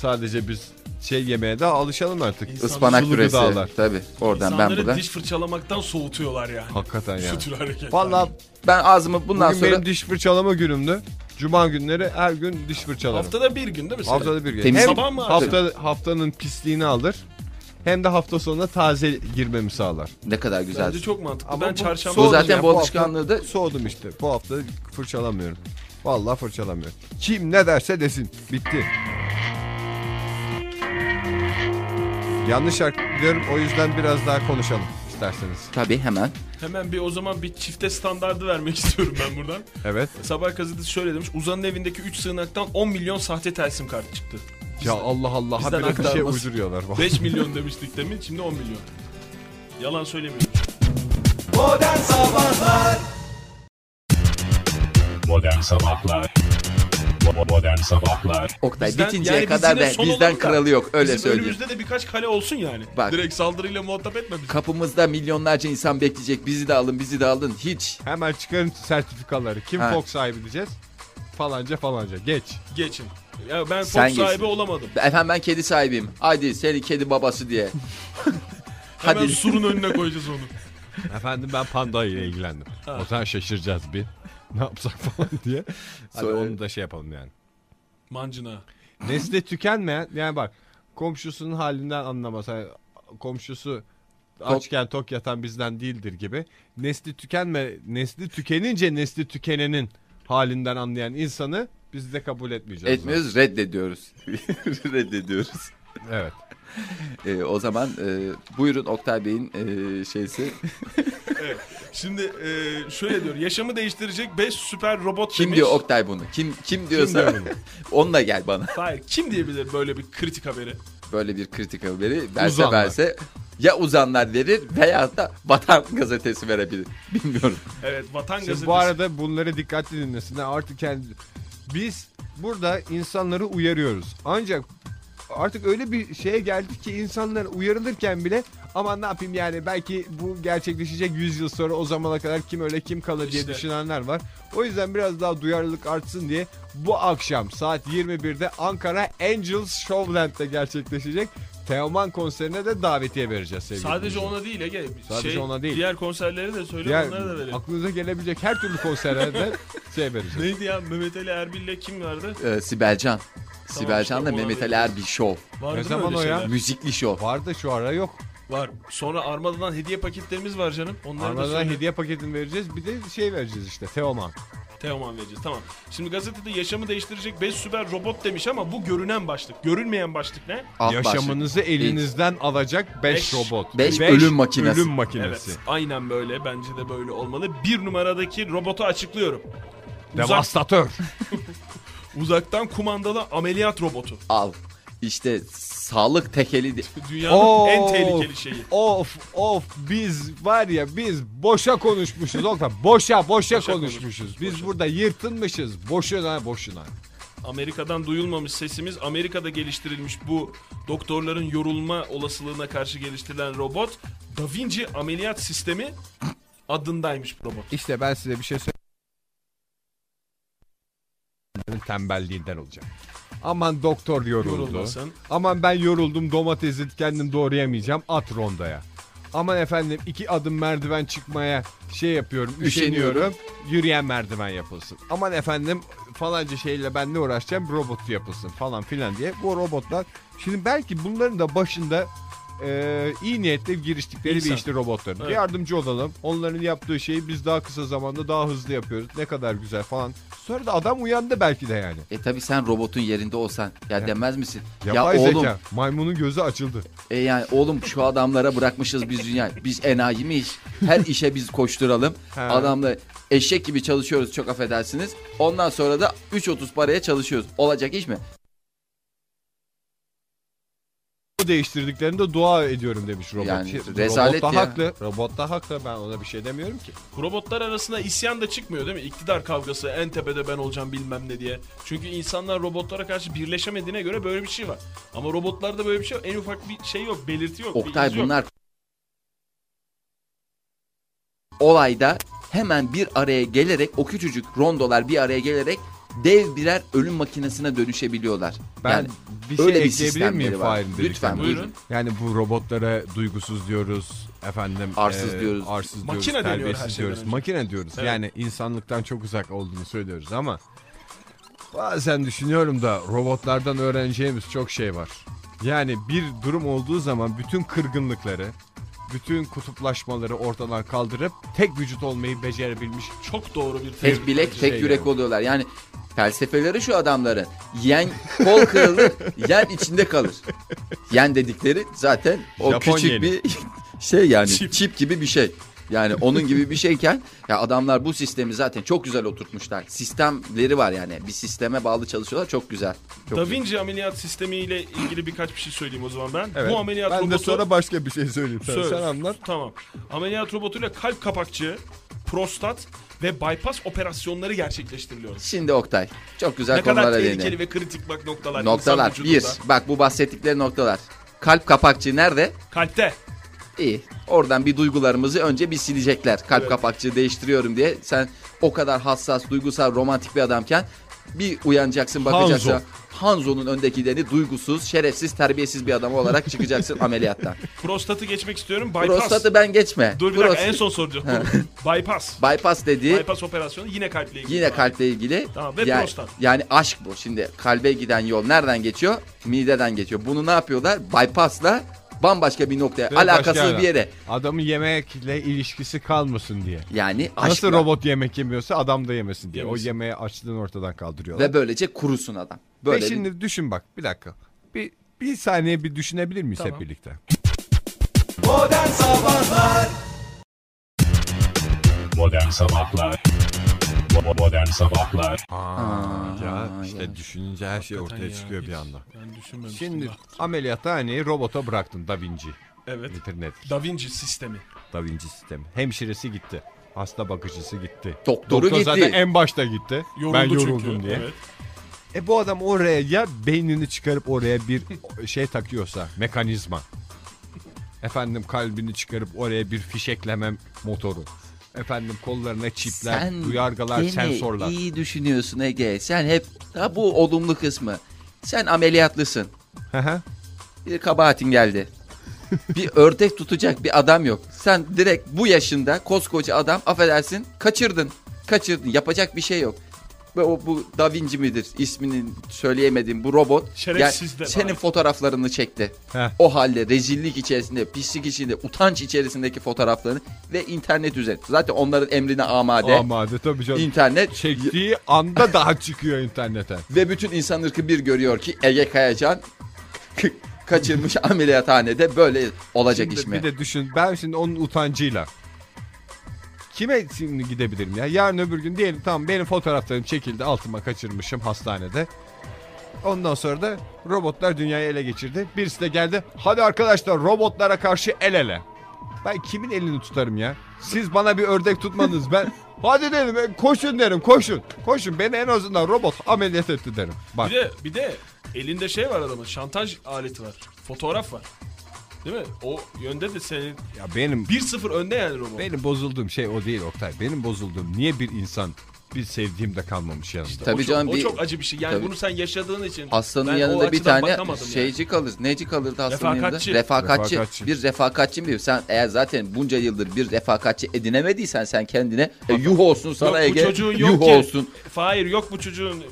sadece biz şey yemeye de alışalım artık. Ispanak Sulu püresi. gıdalar. Tabii oradan ben İnsanları buradan. diş fırçalamaktan soğutuyorlar yani. Hakikaten ya. Şu tür hareketler. Valla Ben ağzımı bundan bugün sonra benim diş fırçalama günümdü. Cuma günleri her gün diş fırçalarım. Haftada bir gün değil mi? Haftada bir gün. Temiz- Hem Sabah mı hafta, haftanın pisliğini alır hem de hafta sonuna taze girmemi sağlar. ne kadar güzel. Bence çok mantıklı. Ama ben bu çarşamba Bu soğudum zaten ya, bu hafta alışkanlığı da Soğudum işte. Bu hafta fırçalamıyorum. Vallahi fırçalamıyorum. Kim ne derse desin. Bitti. Yanlış şarkı diyorum o yüzden biraz daha konuşalım isterseniz. tabii hemen. hemen bir o zaman bir çifte standardı vermek istiyorum ben buradan. Evet. Sabah gazetesi şöyle demiş. Uzan'ın evindeki 3 sığınaktan 10 milyon sahte telsim kartı çıktı. Ya Allah Allah bizden habire bir şey aktarmaz. uyduruyorlar. 5 milyon demiştik demin şimdi 10 milyon. Yalan söylemiyorum. Modern Sabahlar Bo- Modern Sabahlar Oktay Bizden- bitinceye yani kadar bizimle da son bizden da kralı yok öyle Bizim söyleyeyim. önümüzde de birkaç kale olsun yani. Bak. Direkt saldırıyla muhatap etme bizi. Kapımızda milyonlarca insan bekleyecek. Bizi de alın, bizi de alın. Hiç. Hemen çıkarın sertifikaları. Kim Ha. Fox sahibi diyeceğiz? Falanca falanca. Geç. Geçin. Ya ben Fox Sen sahibi geçsin. olamadım. Efendim ben kedi sahibiyim. Haydi seni kedi babası diye. Hemen Hadi. surun önüne koyacağız onu. Efendim ben panda ile ilgilendim. O zaman şaşıracağız bir. Ne yapsak falan diye. Hadi Sonra- onu da şey yapalım yani. Mancına. Nesli tükenmeyen yani bak komşusunun halinden anlamaz. Hani komşusu açken tok yatan bizden değildir gibi. Nesli tükenme nesli tükenince nesli tükenenin halinden anlayan insanı biz de kabul etmeyeceğiz. Etmiyoruz, reddediyoruz. reddediyoruz. Evet. Ee, o zaman e, buyurun Oktay Bey'in e, şeysi. Şimdi e, şöyle diyor. Yaşamı değiştirecek 5 süper robot Kim demiş. diyor Oktay bunu? Kim kim diyorsa diyor onunla gel bana. Hayır kim diyebilir böyle bir kritik haberi? Böyle bir kritik haberi verse Uzanlar. verse ya uzanlar verir veya da Vatan gazetesi verebilir. Bilmiyorum. Evet Vatan Şimdi Gazetesi. bu arada bunları dikkatli dinlesinler. Artık kendi biz burada insanları uyarıyoruz. Ancak artık öyle bir şeye geldik ki insanlar uyarılırken bile aman ne yapayım yani belki bu gerçekleşecek 100 yıl sonra o zamana kadar kim öyle kim kalır diye İşte. düşünenler var. O yüzden biraz daha duyarlılık artsın diye bu akşam saat 21'de Ankara Angels Showland'de gerçekleşecek Teoman konserine de davetiye vereceğiz sevgili Sadece dinleyiciler. ona değil Ege. Sadece şey, ona değil. Diğer konserleri de söyle Diğer onları da verelim. aklınıza gelebilecek her türlü konserlerde şey vereceğiz. Neydi ya Mehmet Ali Erbil'le kim vardı? Ee, Sibelcan. Sibelcan'la işte Mehmet ona Ali Erbil Show. Vardı Ne mı zaman öyle o ya? şeyler? Müzikli show. Var da şu ara yok. Var. Sonra Armada'dan hediye paketlerimiz var canım. Onları da Armadan söyle. hediye paketini vereceğiz. Bir de şey vereceğiz işte. Teoman. Teoman vereceğiz. Tamam. Şimdi gazetede yaşamı değiştirecek 5 süper robot demiş ama bu görünen başlık. Görünmeyen başlık ne? Alt Yaşamınızı elinizden alacak 5 Beş. robot. Beş Beş ölüm makinesi. Ölüm makinesi. Evet. Aynen böyle. Bence de böyle olmalı. Bir numaradaki robotu açıklıyorum. Uzak, Devastatör. uzaktan kumandalı ameliyat robotu. Al. İşte sağlık tekeli di- Dünyanın Oo. en tehlikeli şeyi. of of biz var ya biz boşa konuşmuşuz. Oktay. Boşa boşa, Boşa konuşmuşuz. konuşmuşuz, Biz boşa. burada yırtınmışız. Boşuna boşuna. Amerika'dan duyulmamış sesimiz. Amerika'da geliştirilmiş bu doktorların yorulma olasılığına karşı geliştirilen robot Da Vinci ameliyat sistemi adındaymış bu robot. İşte ben size bir şey söyleyeyim. Tembelliğinden olacak. Aman doktor yoruldu. Yorulmasın. Aman ben yoruldum domatesi kendim doğrayamayacağım at rondaya. Aman efendim iki adım merdiven çıkmaya şey yapıyorum Üşeniyorum. üşeniyorum yürüyen merdiven yapılsın. Aman efendim falanca şeyle ben ne uğraşacağım robot yapılsın falan filan diye bu robotlar. Şimdi belki bunların da başında e, iyi niyetle giriştikleri İnsan. bir işte robotların. Evet. Yardımcı olalım. Onların yaptığı şeyi biz daha kısa zamanda daha hızlı yapıyoruz. Ne kadar güzel falan. Sonra da adam uyandı belki de yani. E tabi sen robotun yerinde olsan ya, demez misin? Yapay ya oğlum zeka. Maymunun gözü açıldı. e yani oğlum şu adamlara bırakmışız biz dünya. Biz enayi miyiz? Her işe biz koşturalım. He. Adamla eşek gibi çalışıyoruz çok affedersiniz. Ondan sonra da 3.30 paraya çalışıyoruz. Olacak iş mi? Bu değiştirdiklerinde dua ediyorum demiş robot. Yani Şey, rezalet robot da ya. haklı. Robot da haklı. Ben ona bir şey demiyorum ki. Robotlar arasında isyan da çıkmıyor değil mi? İktidar kavgası en tepede ben olacağım bilmem ne diye. Çünkü insanlar robotlara karşı birleşemediğine göre böyle bir şey var. Ama robotlarda böyle bir şey yok. En ufak bir şey yok, belirti yok. bir Oktay iz yok. bunlar olayda hemen bir araya gelerek o küçücük rondolar bir araya gelerek dev birer ölüm makinesine dönüşebiliyorlar. Ben yani bir şey öyle bir ekleyebilir miyim sistemleri var. Fahir'in Lütfen buyurun. Yani bu robotlara duygusuz diyoruz efendim. Arsız e, diyoruz. Arsız Makine diyoruz, deniyor her terbiyesiz diyoruz. önce. Makine diyoruz. Evet. Yani insanlıktan çok uzak olduğunu söylüyoruz ama bazen düşünüyorum da robotlardan öğreneceğimiz çok şey var. Yani bir durum olduğu zaman bütün kırgınlıkları, bütün kutuplaşmaları ortadan kaldırıp tek vücut olmayı becerebilmiş Çok doğru bir Tek bilek şey tek yürek yani. oluyorlar. Yani felsefeleri şu adamların. Yen kol kırılır, yen içinde kalır. Yen dedikleri zaten o Japon küçük yeni. bir şey yani Çip. çip. gibi bir şey. Yani onun gibi bir şeyken ya adamlar bu sistemi zaten çok güzel oturtmuşlar. Sistemleri var yani. Bir sisteme bağlı çalışıyorlar. Çok güzel. Çok Da güzel. Vinci ameliyat sistemiyle ilgili birkaç bir şey söyleyeyim o zaman ben. Evet. Bu ameliyat ben robotu... de sonra başka bir şey söyleyeyim sana. Söz. Sen anlat. Tamam. Ameliyat robotuyla kalp kapakçığı, prostat ve bypass operasyonları gerçekleştiriliyor. Şimdi Oktay çok güzel ne kadar konulara tehlikeli değindi. ve kritik bak noktalar. Noktalar. Bir. Bak bu bahsettikleri noktalar. Kalp kapakçığı nerede? Kalpte. İyi. Oradan bir duygularımızı önce bir silecekler. Kalp Evet. kapakçığı değiştiriyorum diye. Sen o kadar hassas, duygusal, romantik bir adamken bir uyanacaksın bakacaksın. Hanzo. Hanzo'nun öndekilerini duygusuz, şerefsiz, terbiyesiz bir adam olarak çıkacaksın ameliyattan. Prostatı geçmek istiyorum. Bypass. Prostatı ben geçme. Dur bir dakika Prostat- en son soracağım. bypass. Bypass dediği Bypass operasyonu yine kalple ilgili. yine kalple ilgili. Tamam, ve yani, prostat. Yani aşk bu. Şimdi kalbe giden yol nereden geçiyor? Mideden geçiyor. Bunu ne yapıyorlar? Bypass'la bambaşka bir noktaya, Ve başka alakasız bir yere. Adamın yemekle ilişkisi kalmasın diye. Yani Nasıl aşkla. robot yemek yemiyorsa adam da yemesin diye. Yemesin. O yemeği açlığını ortadan kaldırıyorlar. Ve böylece kurusun adam. Ve Böyle bir- şimdi düşün bak bir dakika. Bir, bir saniye bir düşünebilir miyiz Tamam. hep birlikte? Modern Sabahlar Bo- Modern Sabahlar Aa, ya işte ya. düşününce her şey ortaya Hakikaten ya, çıkıyor bir hiç anda. Ben düşünmemiştim. Şimdi ameliyathaneyi robota bıraktın Da Vinci. Evet. Nedir nedir? Da Vinci sistemi. Da Vinci sistemi. Hemşiresi gitti. Hasta bakıcısı gitti. Doktoru Doktor gitti. zaten en başta gitti. Yoruldu ben yoruldum çünkü. diye. Evet. E bu adam oraya ya beynini çıkarıp oraya bir şey takıyorsa mekanizma. Efendim kalbini çıkarıp oraya bir fişekleme motoru. Efendim kollarına çipler, duyargalar, gene sensörler. iyi düşünüyorsun Ege. Sen hep ha bu olumlu kısmı. Sen ameliyatlısın. Hı hı. Bir kabahatin geldi. bir ördek tutacak bir adam yok. Sen direkt bu yaşında koskoca adam affedersin kaçırdın. Kaçırdın. Yapacak bir şey yok. Ve o bu Da Vinci midir ismini söyleyemediğim bu robot Şerefsiz de senin var. fotoğraflarını çekti. Heh. O halde rezillik içerisinde, pislik içinde, utanç içerisindeki fotoğraflarını ve internet üzerinde. Zaten onların emrine amade. Amade tabii canım. İnternet Çektiği anda daha çıkıyor internete. ve bütün insan ırkı bir görüyor ki Ege Kayacan kaçırmış ameliyathanede böyle olacak Şimdi iş mi? Bir de düşün ben şimdi onun utancıyla kime şimdi gidebilirim ya? Yarın öbür gün diyelim tamam benim fotoğraflarım çekildi altıma kaçırmışım hastanede. Ondan sonra da robotlar dünyayı ele geçirdi. Birisi de geldi. Hadi arkadaşlar robotlara karşı el ele. Ben kimin elini tutarım ya? Siz bana bir ördek tutmadınız ben. Hadi dedim e, koşun derim koşun. Koşun beni en azından robot ameliyat etti derim. Bak Bir de bir de elinde şey var adamın. Şantaj aleti var. Fotoğraf var. Değil mi? O yönde de senin ya benim 1-0 önde yani robot. Benim bozulduğum şey o değil Oktay. Benim bozulduğum niye bir insan bir sevdiğimde kalmamış yanında. Tabii o çok, canım o bir çok acı bir şey. Yani Tabii. bunu sen yaşadığın için. ben o yanında bir açıdan tane bakamadım yani. şeyci kalır. Neci kalırdı hastanın Refakatçi. yanında? Refakatçi. Refakatçi. Bir refakatçi mi? Sen eğer zaten bunca yıldır bir refakatçi edinemediysen sen kendine e, yuh olsun sana Yok bu Ege. çocuğun yuh yok ki. olsun. Hayır yok bu çocuğun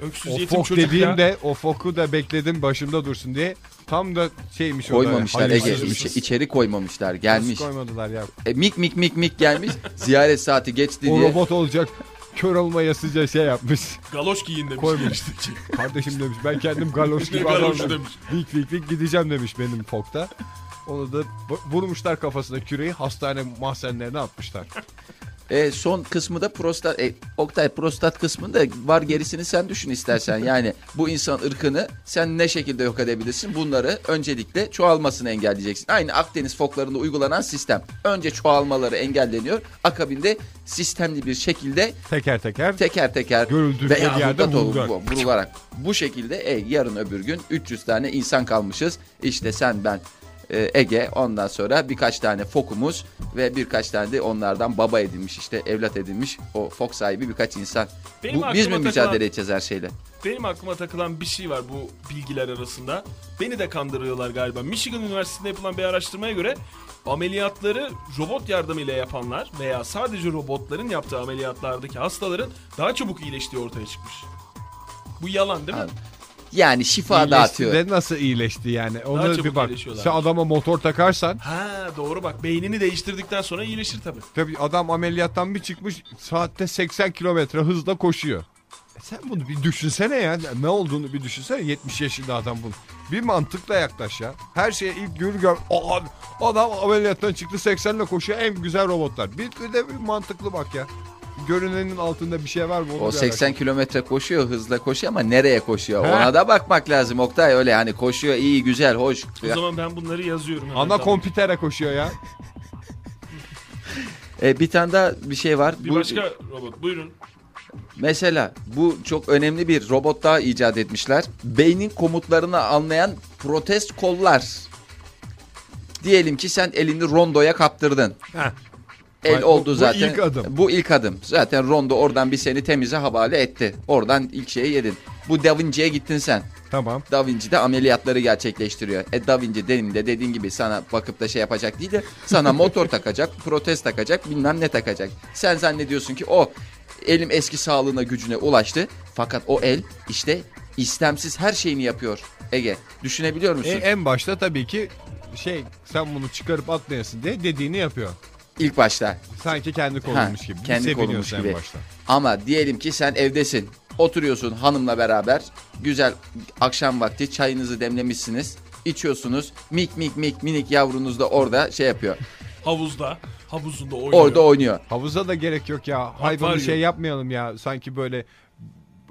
öksüz O yetim fok çocuk ya. dediğimde o foku da bekledim başımda dursun diye. Tam da şeymiş o da. Koymamışlar Ege. hayırsız. içe- içeri koymamışlar. Nasıl Gelmiş. koymadılar ya. E, mik mik mik mik gelmiş. Ziyaret saati geçti O diye. robot olacak. Kör olmaya sıca şey yapmış. Galoş giyin demiş. Koymuş. girişteki. Kardeşim demiş ben kendim galoş gibi Galoş adamım. demiş. Vik vik vik gideceğim demiş benim fokta. Onu da bu- vurmuşlar kafasına küreği hastane mahzenlerine atmışlar. E, son kısmı da prostat. E, Oktay prostat kısmında var gerisini sen düşün istersen. Yani bu insan ırkını sen ne şekilde yok edebilirsin? Bunları öncelikle çoğalmasını engelleyeceksin. Aynı Akdeniz foklarında uygulanan sistem. Önce çoğalmaları engelleniyor. Akabinde sistemli bir şekilde Teker teker teker teker Görüldüğü bir yerde vurularak. vurularak bu şekilde e, yarın öbür gün 300 tane insan kalmışız. İşte sen ben Ege ondan sonra birkaç tane fokumuz ve birkaç tane de onlardan baba edilmiş işte evlat edilmiş o fok sahibi birkaç insan. Benim Bu, biz mi mücadele takılan- edeceğiz her şeyle? Benim aklıma takılan bir şey var bu bilgiler arasında. Beni de kandırıyorlar galiba. Michigan Üniversitesi'nde yapılan bir araştırmaya göre ameliyatları robot yardımıyla yapanlar veya sadece robotların yaptığı ameliyatlardaki hastaların daha çabuk iyileştiği ortaya çıkmış. Bu yalan değil mi? Abi, Yani şifa İyileşti dağıtıyor. de nasıl iyileşti yani? Ona çabuk bir bak. iyileşiyorlar. Sen adama motor takarsan Ha doğru bak. Beynini değiştirdikten sonra iyileşir tabii. tabii adam ameliyattan bir çıkmış saatte 80 kilometre hızla koşuyor. E sen bunu bir düşünsene ya. Ne olduğunu bir düşünsene 70 yaşında adam bunu. Bir mantıkla yaklaş ya. Her şeye ilk gör gör. Aa, adam ameliyattan çıktı 80 ile koşuyor en güzel robotlar. Bir, bir de bir mantıklı bak ya. Görünenin altında bir şey var mı? Onu O bir 80 kilometre koşuyor hızla koşuyor ama nereye koşuyor? He. Ona da bakmak lazım Oktay öyle hani koşuyor iyi güzel hoş. O zaman ben bunları yazıyorum. hemen, Ana tamam. kompitere koşuyor ya. E, bir tane daha bir şey var. Bir Bu- başka robot buyurun. Mesela bu çok önemli bir robot daha icat etmişler. Beynin komutlarını anlayan protez kollar. Diyelim ki sen elini rondoya kaptırdın. Heh. El Bu- oldu bu zaten. ilk adım. Bu ilk adım. Zaten rondo oradan bir seni temize havale etti. Oradan ilk şeyi yedin. Bu Da Vinci'ye gittin sen. Tamam. Da Vinci de ameliyatları gerçekleştiriyor. E Da Vinci demin de dediğin gibi sana bakıp da şey yapacak değil de sana motor takacak, protez takacak, bilmem ne takacak. Sen zannediyorsun ki o elim eski sağlığına gücüne ulaştı. Fakat o el işte istemsiz her şeyini yapıyor. Ege düşünebiliyor musun? E, en başta tabii ki şey sen bunu çıkarıp atmayasın diye dediğini yapıyor. İlk başta. Sanki kendi kolunmuş gibi. kendi kolunmuş en gibi. başta. Ama diyelim ki sen evdesin. Oturuyorsun hanımla beraber. Güzel akşam vakti çayınızı demlemişsiniz. içiyorsunuz. Mik mik mik minik yavrunuz da orada şey yapıyor. Havuzda. Havuzunda oynuyor. Orada oynuyor. Havuza da gerek yok ya. Hayvanı şey ya. yapmayalım ya. Sanki böyle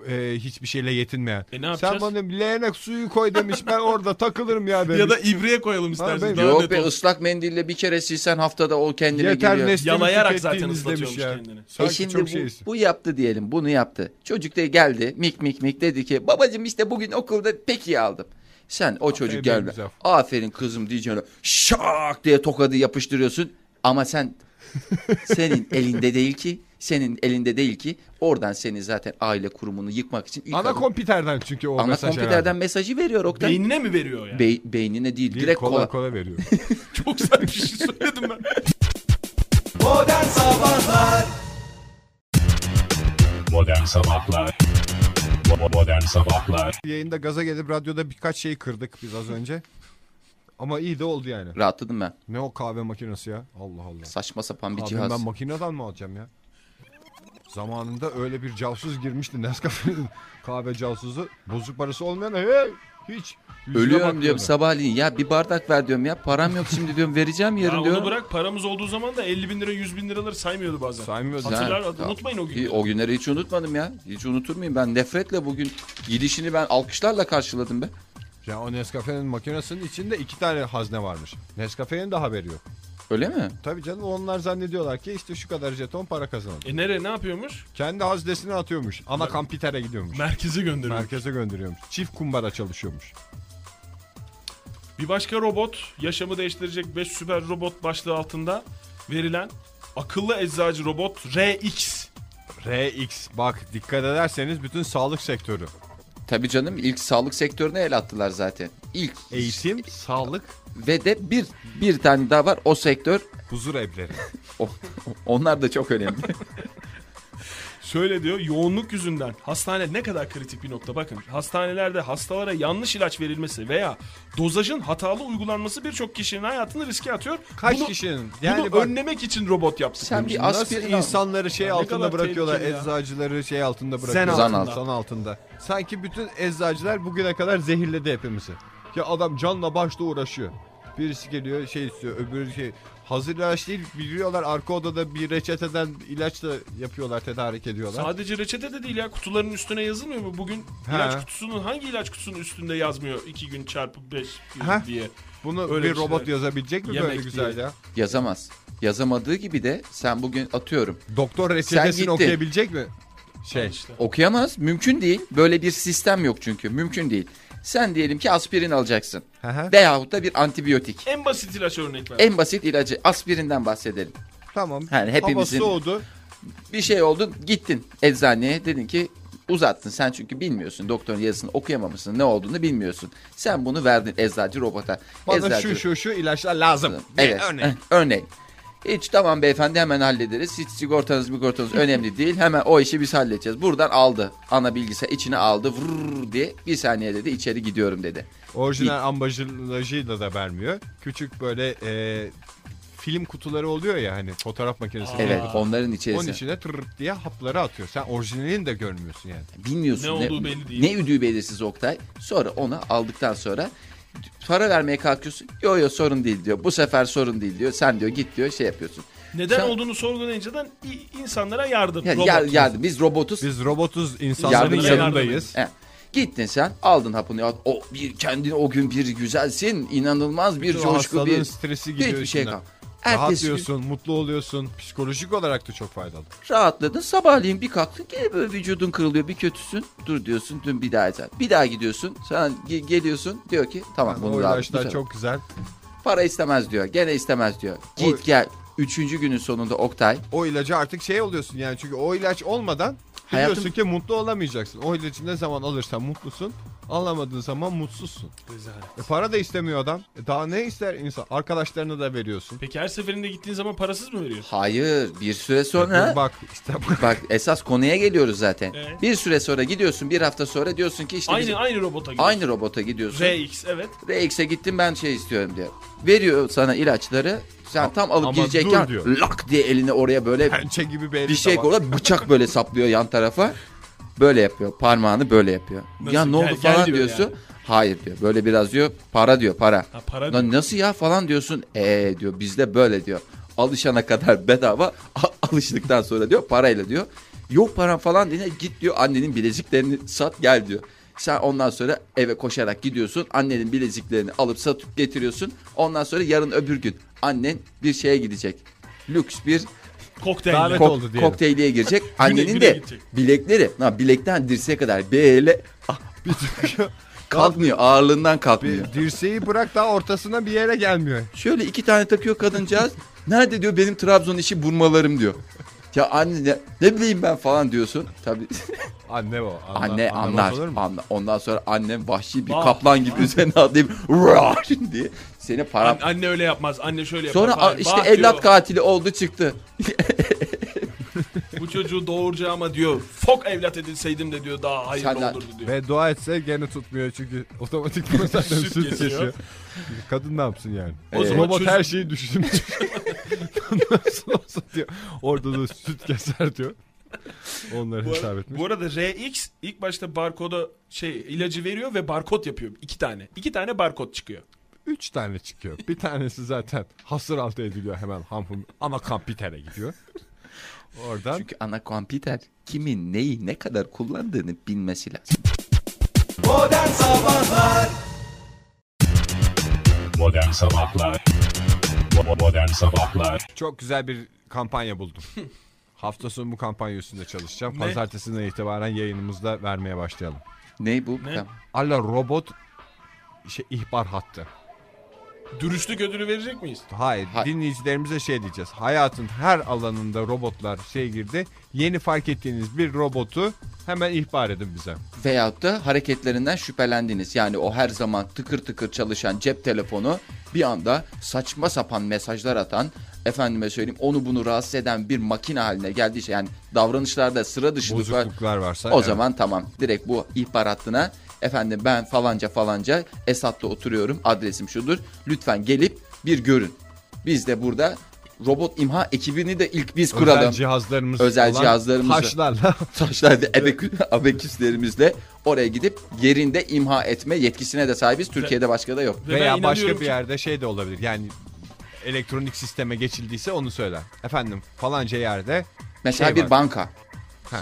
e, hiçbir şeyle yetinmeyen. E ne Sen yapacağız? bana leğenek suyu koy demiş. Ben orada takılırım ya demiş. Ya da ibriğe koyalım istersen. Daha Yok be olsun. ıslak mendille bir kere silsen haftada o kendine Yeter geliyor. Yalayarak zaten ıslatıyormuş kendini. E Sanki şimdi çok bu, şeysin. bu yaptı diyelim bunu yaptı. Çocuk da geldi mik mik mik dedi ki babacım işte bugün okulda pek iyi aldım. Sen o çocuk geldi. güzel. Aferin kızım diyeceğine şak diye tokadı yapıştırıyorsun. Ama sen senin elinde değil ki senin elinde değil ki oradan seni zaten aile kurumunu yıkmak için ilk Ana adım- kompüterden çünkü o ana mesaj kompüterden herhalde. mesajı veriyor Oktay. Beynine mi veriyor ya? Bey- beynine değil, Değil, direkt kola, kola. kola veriyor. Çok sert bir şey söyledim ben. Modern Sabahlar Bo- Modern Sabahlar Yayında gaza gelip radyoda birkaç şey kırdık biz az önce. Ama iyi de oldu yani. Rahatladım ben. Ne o kahve makinesi ya? Allah Allah. Saçma sapan bir Abi cihaz. ben makineden mi alacağım ya? Zamanında öyle bir casus girmişti Nescafe'nin kahve casusu. Bozuk parası olmayan hey, hiç. yüzüne Ölüyorum diyorum bakmıyordu. sabahleyin ya bir bardak ver diyorum ya param yok şimdi diyorum vereceğim Ya yarın onu diyorum. bırak paramız olduğu zaman da 50 bin lira 100 bin liraları saymıyordu bazen. Saymıyoruz. Hatırlar Ha. unutmayın o İyi, günleri. O günleri hiç unutmadım ya. Hiç unutur muyum? Ben nefretle bugün gidişini ben alkışlarla karşıladım be. Ya o Nescafe'nin makinesinin içinde iki tane hazne varmış. Nescafe'nin de haberi yok. Öyle mi? Tabii canım onlar zannediyorlar ki işte şu kadar jeton para kazanır. E nereye ne yapıyormuş? Kendi haznesine atıyormuş. Ana kampitere gidiyormuş. Merkeze gönderiyor. Merkeze gönderiyormuş. Çift kumbara çalışıyormuş. Bir başka robot yaşamı değiştirecek 5 süper robot başlığı altında verilen akıllı eczacı robot RX. RX bak dikkat ederseniz bütün sağlık sektörü. Tabii canım ilk sağlık sektörüne el attılar zaten. İlk Eğitim, sağlık, ve de bir bir tane daha var o sektör. huzur evleri. O- onlar da çok önemli. Şöyle diyor yoğunluk yüzünden hastane ne kadar kritik bir nokta bakın. Hastanelerde hastalara yanlış ilaç verilmesi veya dozajın hatalı uygulanması birçok kişinin hayatını riske atıyor. Kaç bunu, kişinin? Yani bunu bak önlemek için robot yaptık. Sen bir aspirin insanları şey Ya altında bırakıyorlar, ya. eczacıları şey altında bırakıyorlar. Zan altında. Zan altında. Sanki bütün eczacılar bugüne kadar zehirledi hepimizi. Ya adam canla başla uğraşıyor. Birisi geliyor şey istiyor, öbürü şey hazır ilaç değil biliyorlar arka odada bir reçeteden ilaç da yapıyorlar, tedarik ediyorlar. Sadece reçete de değil ya kutuların üstüne yazılmıyor mu? Bugün Ha. ilaç kutusunun hangi ilaç kutusunun üstünde yazmıyor 2 gün çarpı 5 gün Ha. diye. Bunu Öyle bir bir şey. robot yazabilecek mi Yemek böyle güzel diye. ya? Yazamaz. Yazamadığı gibi de sen bugün atıyorum. Doktor reçetesini gittin. okuyabilecek mi? Şey, Al işte. Okuyamaz. Mümkün değil. Böyle bir sistem yok çünkü. Mümkün değil. Sen diyelim ki aspirin alacaksın. Hı. Veyahut da bir antibiyotik. En basit ilaç örnek ver. En basit ilacı aspirinden bahsedelim. tamam. Yani hepimizin- Hava soğudu. Bir şey oldu gittin eczaneye dedin ki uzattın. Sen çünkü bilmiyorsun doktorun yazısını okuyamamışsın ne olduğunu bilmiyorsun. Sen bunu verdin eczacı robota. Bana eczacı, şu şu şu ilaçlar lazım. Evet. Örneğin. Örneğin. Hiç tamam beyefendi hemen hallederiz. Hiç sigortanız sigortanız önemli değil. Hemen o işi biz halledeceğiz. Buradan aldı. Ana bilgisayar içine aldı. Vurr diye bir saniye dedi içeri gidiyorum dedi. Orijinal ambalajıyla da vermiyor. Küçük böyle e, film kutuları oluyor ya hani fotoğraf makinesi. Evet kutu. onların Onun içerisine. içine tır diye hapları atıyor. Sen orijinalini de görmüyorsun yani. Bilmiyorsun Ne olduğu belli değil. Ne üdüğü belirsiz Oktay. Sonra onu aldıktan sonra para vermeye kalkıyorsun. Yo yo sorun değil diyor. Bu sefer sorun değil diyor. Sen diyor git diyor şey yapıyorsun. Neden Sen- olduğunu sorgulayınca da insanlara yardım. Yani yar- yardım. Biz robotuz. Biz robotuz insanların Yardımcı- yanındayız. He. Gittin sen aldın hapını ya o bir kendini o gün bir güzelsin inanılmaz bir Bütün o coşku bir stresi gidiyor hiçbir şey kal. Ertesi Rahatlıyorsun, mutlu oluyorsun. Psikolojik olarak da çok faydalı. rahatladın sabahleyin bir kalktın gene böyle vücudun kırılıyor bir kötüsün dur diyorsun dün bir daha ecel. Bir daha gidiyorsun sen ge- geliyorsun diyor ki tamam Yani bunu o. Bu ilaçlar sefer- çok güzel. para istemez diyor gene istemez diyor. Git O- gel üçüncü günün sonunda Oktay O ilacı artık şey oluyorsun yani çünkü o ilaç olmadan Hayatım- biliyorsun ki mutlu olamayacaksın. O ilacı ne zaman alırsan mutlusun. Alamadığın zaman mutsuzsun. E para da istemiyor adam. E daha ne ister insan? Arkadaşlarına da veriyorsun. Peki her seferinde gittiğin zaman parasız mı veriyorsun? hayır bir süre sonra Dur bak işte bak. bak esas konuya geliyoruz zaten. Evet. Bir süre sonra gidiyorsun bir hafta sonra diyorsun ki işte Aynı bizim- aynı robota gidiyorsun. aynı robota gidiyorsun. RX evet. RX'e gittim ben şey istiyorum diyor. Veriyor sana ilaçları. Sen tam alıp ama girecekken lak diye elini oraya böyle Pençe gibi bir, bir şey koyuyor. Bıçak böyle saplıyor yan tarafa. Böyle yapıyor. Parmağını böyle yapıyor. Nasıl? Ya ne oldu Gel- gel falan diyor diyorsun. yani. Hayır diyor. Böyle biraz diyor. Para diyor para. Ha, para Lan nasıl ya falan diyorsun. Ee diyor bizde böyle diyor. Alışana kadar bedava alıştıktan sonra diyor parayla diyor. Yok param falan diye git diyor annenin bileziklerini sat gel diyor. Sen ondan sonra eve koşarak gidiyorsun. Annenin bileziklerini alıp satıp getiriyorsun. Ondan sonra yarın öbür gün annen bir şeye gidecek. Lüks bir kokteyl. Davet kok- oldu diyelim. kokteyliye girecek. Annenin de gidecek. bilekleri ha, bilekten dirseğe kadar böyle ah, kalkmıyor ağırlığından kalkmıyor. Bir dirseği bırak daha ortasına bir yere gelmiyor. Şöyle iki tane takıyor kadıncağız. Nerede diyor benim Trabzon işi burmalarım diyor. Ya anne ne, ne bileyim ben falan diyorsun. Tabii Anne o. Anla- anne anlar. olur mu? Anla- Ondan sonra annem vahşi bir Ah. kaplan gibi üzerine atlayıp "Rar!" diye seni para... An- anne öyle yapmaz. Anne şöyle yapar. Sonra Hayır, işte evlat diyor, katili oldu çıktı. Bu çocuğu doğuracağıma diyor. Fok evlat edilseydim de diyor daha hayırlı Senden- olurdu diyor. Ve dua etse gene tutmuyor çünkü otomatik zaten Süt süt kesiyor. kesiyor. Kadın ne yapsın yani? O zaman Robot çocuk- her şeyi düşünmüş. Nasıl olsa diyor. Orada da süt keser diyor. Onları Bu, hesap ara- etmiş. bu arada RX ilk başta barkoda şey ilacı veriyor ve barkod yapıyor. iki tane. İki tane barkod çıkıyor. Üç tane çıkıyor. Bir tanesi zaten hasır altı ediliyor hemen hamhum ama kampitere gidiyor. Oradan Çünkü ana komputer kimin neyi ne kadar kullandığını bilmesi lazım. Modern Sabahlar Bo- Modern Sabahlar çok güzel bir kampanya buldum. Hafta sonu bu kampanya üstünde çalışacağım. Pazartesinden itibaren yayınımızda vermeye başlayalım. Ne bu? Ne? Allah robot şey, ihbar hattı. Dürüstlük ödülü verecek miyiz? Hayır, Hay- dinleyicilerimize şey diyeceğiz. Hayatın her alanında robotlar şey girdi. Yeni fark ettiğiniz bir robotu hemen ihbar edin bize. Veyahut da hareketlerinden şüphelendiniz. Yani o her zaman tıkır tıkır çalışan cep telefonu bir anda saçma sapan mesajlar atan, efendime söyleyeyim onu bunu rahatsız eden bir makine haline geldiyse yani davranışlarda sıra dışılık var. Bozukluklar varsa. O evet. zaman tamam direkt bu ihbar hattına efendim ben falanca falanca Esat'ta oturuyorum adresim şudur. Lütfen gelip bir görün. Biz de burada robot imha ekibini de ilk biz kuralım. özel cihazlarımız Özel olan cihazlarımızı- taşlarla Taşlarda abekü- abeküslerimizle oraya gidip yerinde imha etme yetkisine de sahibiz. Türkiye'de başka da yok. Ve veya başka bir yerde şey de olabilir. Yani elektronik sisteme geçildiyse onu söyler. Efendim falanca yerde Mesela Şey bir var. banka. ha,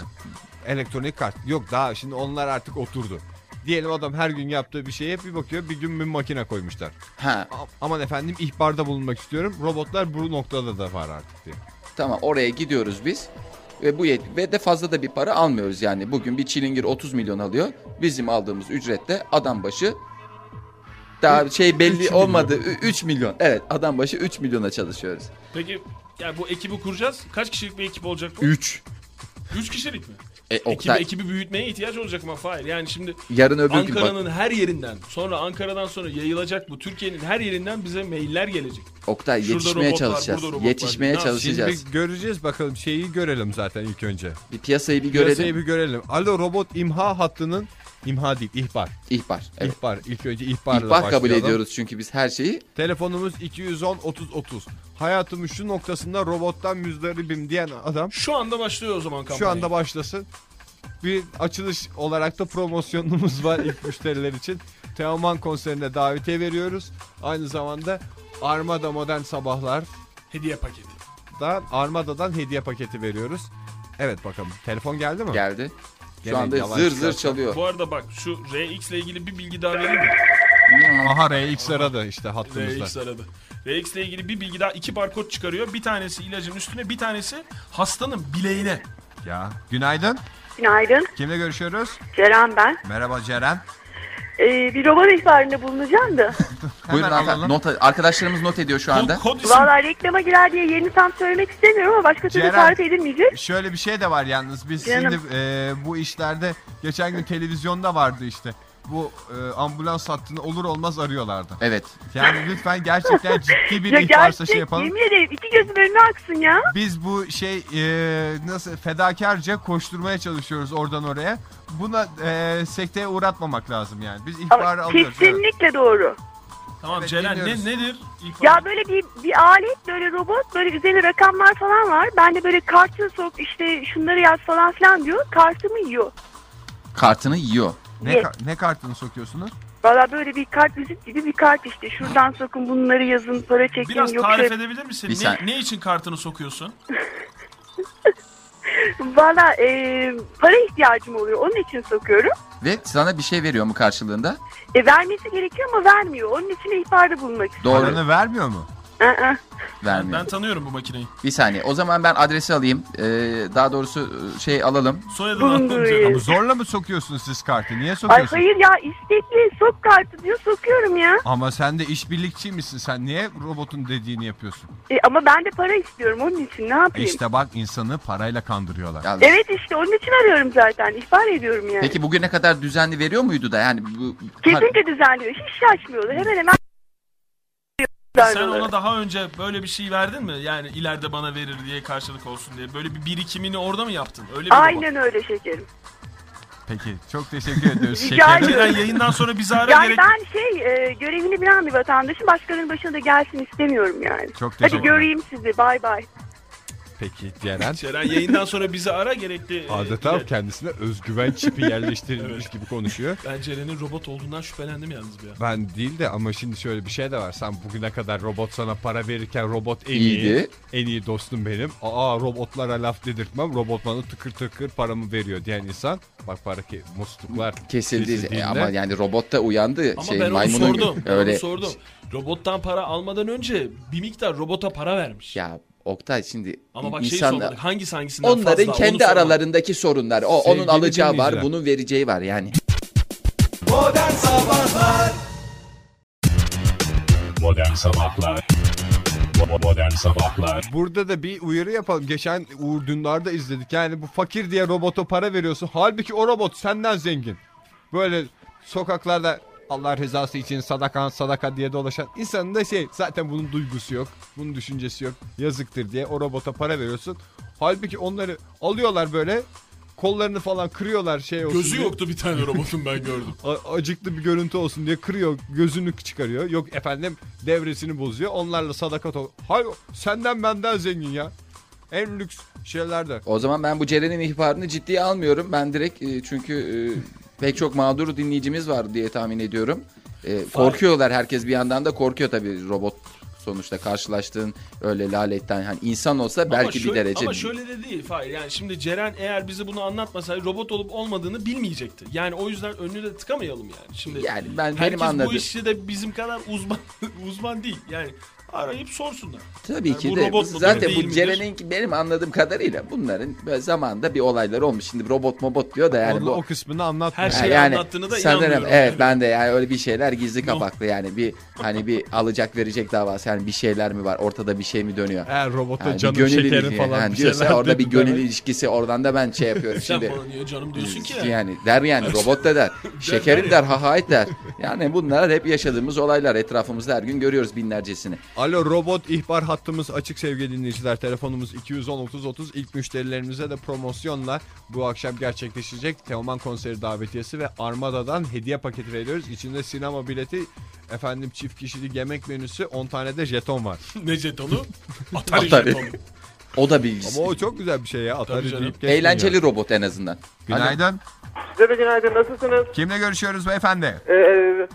elektronik kart. Yok daha şimdi onlar artık oturdu. Diyelim adam her gün yaptığı bir şeye bir bakıyor bir gün bir makine koymuşlar. Ha A- Aman efendim ihbarda bulunmak istiyorum. Robotlar bu noktada da var artık diye. tamam oraya gidiyoruz biz. ve bu yet ve de fazla da bir para almıyoruz yani. Bugün bir çilingir 30 milyon alıyor. Bizim aldığımız ücrette adam başı daha şey belli olmadı 3 milyon. Evet adam başı 3 milyona çalışıyoruz. Peki yani bu ekibi kuracağız. Kaç kişilik bir ekip olacak bu? 3. 3 kişilik mi? E, Ekibi, Oktay ekibi büyütmeye ihtiyaç olacak ama Fahir. Yani şimdi yarın öbür Ankara'nın her yerinden sonra Ankara'dan sonra yayılacak bu. Türkiye'nin her yerinden bize mailler gelecek. Oktay Şurada yetişmeye robot var, çalışacağız. Yetişmeye? Şimdi çalışacağız. bir göreceğiz bakalım şeyi görelim zaten ilk önce. Bir piyasayı bir Piyasayı görelim. bir görelim. Alo robot imha hattının imha değil ihbar. İhbar. Evet. İhbar. İlk önce ihbarla İhbar kabul başlayalım. ediyoruz çünkü biz her şeyi. Telefonumuz 210 30 30. Hayatımın şu noktasında robottan müzdaribim diyen adam Şu anda başlıyor o zaman kampanya. şu anda başlasın. Bir açılış olarak da promosyonumuz var ilk müşteriler için. Teoman konserine davetiye veriyoruz. Aynı zamanda Armada Modern Sabahlar hediye paketi. da Armada'dan hediye paketi veriyoruz. Evet bakalım. Telefon geldi mi? Geldi. Şu Gene anda zır zır çalıyor. Bu arada bak şu RX ile ilgili bir bilgi daha vereyim mi? Aha RX aradı işte hattımızda. RX aradı. RX ile ilgili bir bilgi daha iki barkod çıkarıyor. Bir tanesi ilacın üstüne bir tanesi hastanın bileğine. Ya günaydın. Günaydın. Kimle görüşüyoruz? Ceren ben. Merhaba Ceren. Ee, bir robot ihbarında bulunacağım da. Buyurun Hemen hanımefendi. alalım. Not, arkadaşlarımız not ediyor şu anda. Kod, kod isim. Valla reklama girer diye yerini tam söylemek istemiyorum ama başka türlü Ceren. tarif edilmeyecek. Şöyle bir şey de var yalnız biz Canım. şimdi e, bu işlerde geçen gün televizyonda vardı işte. Bu e, ambulans hattını olur olmaz arıyorlardı. Evet. Yani lütfen gerçekten ciddi bir Ya ihbarsa gerçek şey yapalım. yemin ederim iki gözüm önüne aksın ya. Biz bu şey e, nasıl fedakarca koşturmaya çalışıyoruz oradan oraya. Buna e, sekteye uğratmamak lazım yani. Biz ihbarı Ama alıyoruz. evet. kesinlikle doğru. Tamam Evet, Ceren dinliyoruz. ne, nedir? İlk Ya böyle bir, bir alet böyle robot böyle üzerine rakamlar falan var. Ben de böyle kartı sok işte şunları yaz falan filan diyor. Kartımı yiyor. Kartını yiyor. Ne, ka- ne kartını sokuyorsunuz? Valla böyle bir kart vizit gibi bir kart işte. Şuradan sokun bunları yazın para çekin. Biraz yok tarif şöyle- edebilir misin? Bir Ne, ne için kartını sokuyorsun? Valla e, para ihtiyacım oluyor. Onun için sokuyorum. Ve sana bir şey veriyor mu karşılığında? E, vermesi gerekiyor ama vermiyor. Onun için ihbarda bulunmak istiyorum. Doğru. Paranı vermiyor mu? Aa, Vermiyor. Ben tanıyorum bu makineyi. Bir saniye. O zaman ben adresi alayım. Ee, daha doğrusu e, şey alalım. Soyadını. Ama zorla mı sokuyorsunuz siz kartı? Niye Ay sokuyorsunuz? hayır ya istekli sok kartı diyor sokuyorum ya. Ama sen de işbirlikçi misin? Sen niye robotun dediğini yapıyorsun? E, ama ben de para istiyorum onun için ne yapayım? İşte bak insanı parayla kandırıyorlar. Yalnız. Evet işte onun için arıyorum zaten. İhbar ediyorum yani. Peki bugüne kadar düzenli veriyor muydu da yani bu Kesinlikle düzenliyor. Hiç şaşmıyorlar. Hemen hemen Sen ona daha önce böyle bir şey verdin mi? Yani ileride bana verir diye karşılık olsun diye. Böyle bir birikimini orada mı yaptın? Öyle bir robot. Aynen öyle şekerim. Peki çok teşekkür ediyoruz. Rica. Ceren yayından sonra bizi ara Yani gerek. ben şey e, görevini bilen bir vatandaşım. Başkalarının başına da gelsin istemiyorum yani. Çok Hadi teşekkür göreyim sizi. Bay bay. Peki Ceren. Ceren yayından sonra bizi ara gerekli. e, Adeta iler- kendisine özgüven çipi yerleştirilmiş gibi konuşuyor. Ben Ceren'in robot olduğundan şüphelendim yalnız bir an. Ben değil de ama şimdi şöyle bir şey de var. Sen bugüne kadar robot sana para verirken robot en iyi. iyiydi? En iyi dostum benim. Aa robotlara laf dedirtmem. Robot bana tıkır tıkır paramı veriyor diyen insan. Bak para ki musluklar Kesildi E, ama yani robot da uyandı. Ama şey ben onu sordum. Ben öyle. onu sordum. Robottan para almadan önce bir miktar robota para vermiş. Ya Oktay şimdi Ama bak şey insanlar sormadık. Hangisi hangisinden onların fazla? kendi aralarındaki sorunlar. O Sevgili onun alacağı var, dinleyiciler. bunun vereceği var yani. Modern Sabahlar Bo- Modern Sabahlar Burada da bir uyarı yapalım. Geçen Uğur Dündar'da izledik. Yani bu fakir diye robota para veriyorsun. Halbuki o robot senden zengin. Böyle sokaklarda Allah rızası için sadaka sadaka diye dolaşan insanın da şey zaten bunun duygusu yok. Bunun düşüncesi yok. Yazıktır diye o robota para veriyorsun. Halbuki onları alıyorlar böyle kollarını falan kırıyorlar şey olsun Gözü diye. yoktu bir tane robotun ben gördüm. A- acıklı bir görüntü olsun diye kırıyor gözünü çıkarıyor yok efendim devresini bozuyor onlarla sadakat ol hayır senden benden zengin ya en lüks şeylerde O zaman ben bu Ceren'in ihbarını ciddiye almıyorum. Ben direkt e, çünkü e, pek çok mağdur dinleyicimiz var diye tahmin ediyorum. E, korkuyorlar herkes bir yandan da korkuyor tabii robot sonuçta karşılaştığın öyle laletten hani insan olsa belki ama bir şöyle, derece Ama şöyle de değil Fahir. Yani şimdi Ceren eğer bize bunu anlatmasaydı robot olup olmadığını bilmeyecekti. Yani o yüzden önünü de tıkamayalım yani. Şimdi yani ben herkes benim bu anladığım işte de bizim kadar uzman uzman değil. Yani Arayıp sorsunlar. Tabii Yani ki bu de robot mudur, zaten değil bu? Ceren'in benim anladığım kadarıyla bunların böyle zamanında bir olayları olmuş. Şimdi robot mobot diyor da yani Onun bu o kısmını anlatmıyor. Her Ha, şeyi yani anlattığını da sanırım inanmıyorum. evet ben de yani öyle bir şeyler gizli kapaklı yani bir hani bir alacak verecek davası yani bir şeyler mi var ortada bir şey mi dönüyor? Eğer robota Yani canım gönül şekerin falan yani bir diyorsa orada bir gönül ilişkisi oradan da ben şey yapıyorum Sen şimdi. bana niye canım diyorsun ki yani. Yani der yani robot da der. Şekerim der hahayt der. Yani bunlar hep yaşadığımız olaylar etrafımızda her gün görüyoruz binlercesini. Alo robot ihbar hattımız açık sevgili dinleyiciler. Telefonumuz 210 30 30. İlk müşterilerimize de promosyonla bu akşam gerçekleşecek Teoman konseri davetiyesi ve Armada'dan hediye paketi veriyoruz. İçinde sinema bileti, efendim çift kişilik yemek menüsü, 10 tane de jeton var. ne jetonu? Atari, Atari. jetonu. O da bilgisi. Ama o çok güzel bir şey ya. Atari deyip. Eğlenceli robot en azından. Günaydın. Size de günaydın. Nasılsınız? Kimle görüşüyoruz beyefendi? Ee,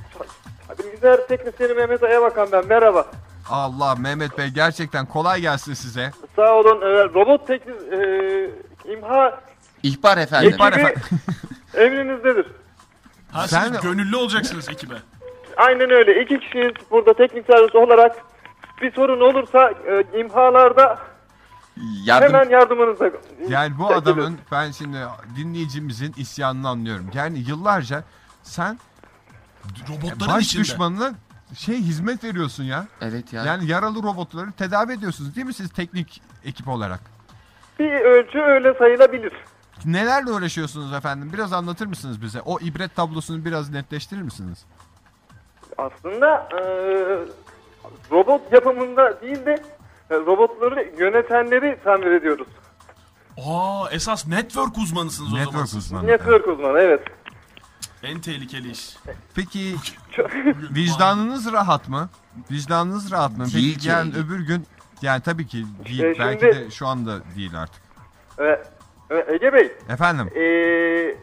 bilgisayar teknisyeni Mehmet Ayabakan ben. Merhaba. Allah Mehmet Bey gerçekten kolay gelsin size. Sağ olun. Ee, robot teknis... E, imha İhbar efendim. İhbar ekibi efendim. emrinizdedir. Ha Sen- siz gönüllü olacaksınız ekibe. Aynen öyle. İki kişiyiz burada teknik servis olarak. Bir sorun olursa e, imhalarda Yardım hemen yardımınıza. Yani bu adamın ben şimdi dinleyicimizin isyanını anlıyorum. Yani yıllarca sen Robotların baş içinde. düşmanına şey hizmet veriyorsun ya. Evet ya. Yani yaralı robotları tedavi ediyorsunuz değil mi siz teknik ekip olarak? Bir ölçü öyle sayılabilir. Nelerle uğraşıyorsunuz efendim? Biraz anlatır mısınız bize? O ibret tablosunu biraz netleştirir misiniz? Aslında e, robot yapımında değil de e, robotları yönetenleri tamir ediyoruz. Aa esas network uzmanısınız o zaman. Network uzmanı. Network uzmanı evet. En tehlikeli iş. Peki vicdanınız rahat mı? Vicdanınız rahat mı? Değil Peki ki. yani öbür gün yani tabii ki değil. Ee, Belki şimdi- de şu anda değil artık. E, e, Ege Bey Efendim Ee,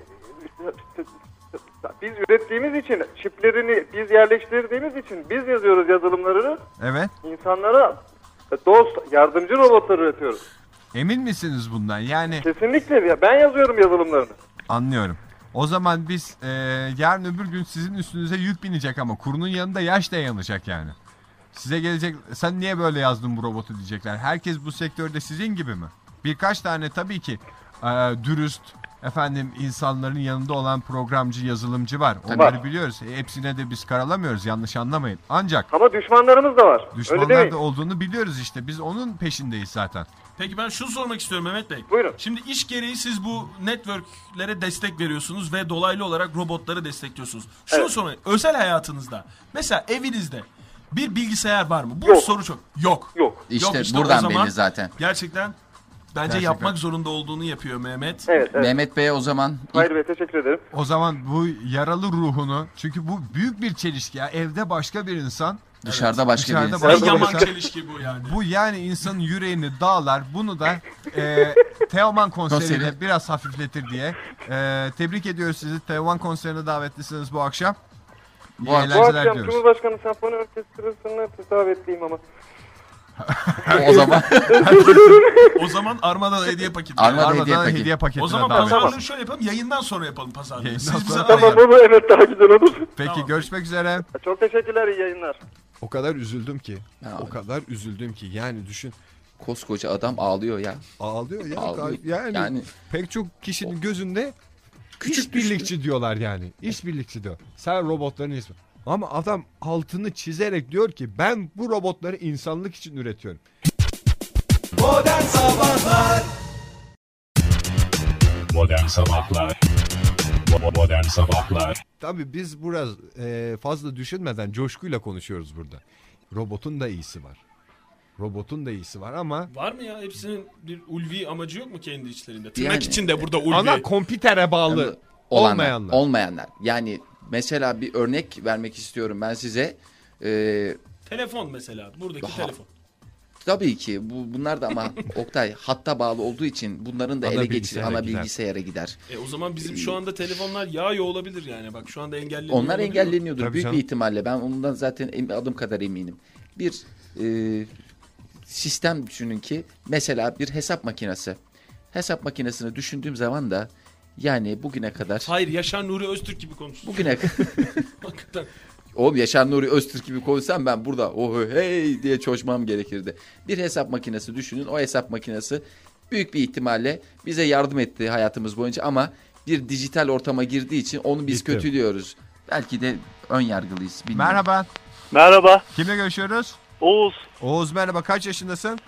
biz ürettiğimiz için çiplerini biz yerleştirdiğimiz için biz yazıyoruz yazılımlarını evet. insanlara dost yardımcı robotlar üretiyoruz. Emin misiniz bundan? Yani Kesinlikle ya ben yazıyorum yazılımlarını. Anlıyorum. O zaman biz e, yarın öbür gün sizin üstünüze yük binecek ama kurunun yanında yaş da yanacak yani. Size gelecek sen niye böyle yazdın bu robotu diyecekler. Herkes bu sektörde sizin gibi mi? Birkaç tane tabii ki e, dürüst efendim insanların yanında olan programcı yazılımcı var. Onları Var. biliyoruz. E, hepsine de biz karalamıyoruz yanlış anlamayın. Ancak Ama düşmanlarımız da var. Öyle düşmanlar demeyin. da olduğunu biliyoruz işte. Biz onun peşindeyiz zaten. Peki ben şunu sormak istiyorum Mehmet Bey. Buyurun. Şimdi iş gereği siz bu networklere destek veriyorsunuz ve dolaylı olarak robotları destekliyorsunuz. Şunu Evet. sorayım. Özel hayatınızda mesela evinizde bir bilgisayar var mı? Bu Yok. soru çok. Yok. Yok. İşte, Yok işte buradan belli zaten. Gerçekten bence Gerçekten. yapmak zorunda olduğunu yapıyor Mehmet. Evet, evet. Mehmet Bey'e o zaman Hayır Bey teşekkür ederim. O zaman bu yaralı ruhunu çünkü bu büyük bir çelişki ya. Evde başka bir insan dışarıda başka Dışarıda bir insan. başka- yaman çelişki bu yani. Bu yani insanın yüreğini dağlar. Bunu da e, Teoman konseriyle Konseri. biraz hafifletir diye. E, tebrik ediyoruz sizi. Teoman konserine davetlisiniz bu akşam. İyi Bu- bu akşam diyoruz. Cumhurbaşkanı Senfoni Orkestrası'na tedavetliyim ama. O zaman O zaman Armada'da hediye paketi. Armada Armadan hediye hediye, paketi. O zaman davet. pazarlığı şöyle yapalım. Yayından sonra yapalım pazarlığı. Yayından Siz bize arayın. Tamam bu evet daha güzel olur. Peki Tamam. görüşmek üzere. Çok teşekkürler iyi yayınlar. O kadar üzüldüm ki. Ya. O kadar üzüldüm ki. Yani düşün. koskoca adam ağlıyor ya. Ağlıyor ya. Ağlıyor. Yani, Yani- pek çok kişinin gözünde küçük birlikçi diyorlar yani. İşbirlikçi diyor. Sen robotların ismi. Ama adam altını çizerek diyor ki ben bu robotları insanlık için üretiyorum. Modern Sabahlar Bo- Modern Sabahlar Tabii biz biraz e, fazla düşünmeden coşkuyla konuşuyoruz burada. Robotun da iyisi var. Robotun da iyisi var ama Var mı ya? Hepsinin bir ulvi amacı yok mu kendi içlerinde? Tırnak Yani- içinde burada ulvi. ana kompitere bağlı Olanlar, olmayanlar. Olmayanlar. Yani mesela bir örnek vermek istiyorum ben size. Ee, Telefon mesela. Buradaki Daha- telefon. tabii ki bu bunlar da ama Oktay hatta bağlı olduğu için bunların da Ana ele geçir ana gider. bilgisayara gider. E o zaman bizim şu anda telefonlar yağıyor olabilir yani. Bak şu anda engelleniyor. Onlar engelleniyordur Tabii büyük canım. bir ihtimalle. Ben ondan zaten adım kadar eminim. Bir e, sistem düşünün ki mesela bir hesap makinesi. Hesap makinesini düşündüğüm zaman da yani bugüne kadar Hayır Yaşar Nuri Öztürk gibi konuşuyorsun. bugüne Hakikaten. Oğlum Yaşar Nuri Öztürk gibi konuşsam ben burada oh hey diye çoşmam gerekirdi. Bir hesap makinesi düşünün. O hesap makinesi büyük bir ihtimalle bize yardım etti hayatımız boyunca ama bir dijital ortama girdiği için onu biz Gitti. kötülüyoruz. Belki de ön yargılıyız. bilmiyorum. Merhaba. Merhaba. Kimle görüşüyoruz? Oğuz. Oğuz merhaba. Kaç yaşındasın?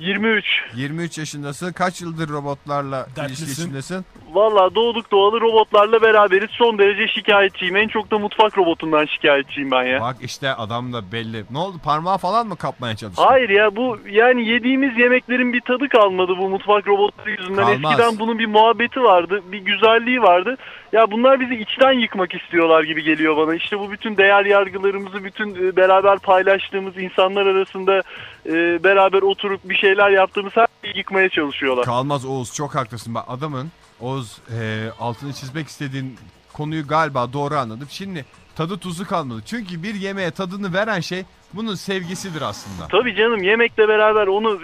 23. 23 yaşındasın. Kaç yıldır robotlarla Dertlisin. ilişki içindesin? Valla doğduk doğalı robotlarla beraberiz. Son derece şikayetçiyim. En çok da mutfak robotundan şikayetçiyim ben ya. Bak işte adam da belli. Ne oldu? Parmağı falan mı kapmaya çalıştın? Hayır ya bu yani yediğimiz yemeklerin bir tadı kalmadı bu mutfak robotları yüzünden. Kalmaz. Eskiden bunun bir muhabbeti vardı, bir güzelliği vardı. Ya bunlar bizi içten yıkmak istiyorlar gibi geliyor bana. İşte bu bütün değer yargılarımızı, bütün e, beraber paylaştığımız insanlar arasında e, beraber oturup bir şeyler yaptığımız her şeyi yıkmaya çalışıyorlar. Kalmaz Oğuz çok haklısın. Bak adamın Oğuz e, altını çizmek istediğin konuyu galiba doğru anladım. Şimdi tadı tuzu kalmadı. Çünkü bir yemeğe tadını veren şey bunun sevgisidir aslında. Tabii canım yemekle beraber onu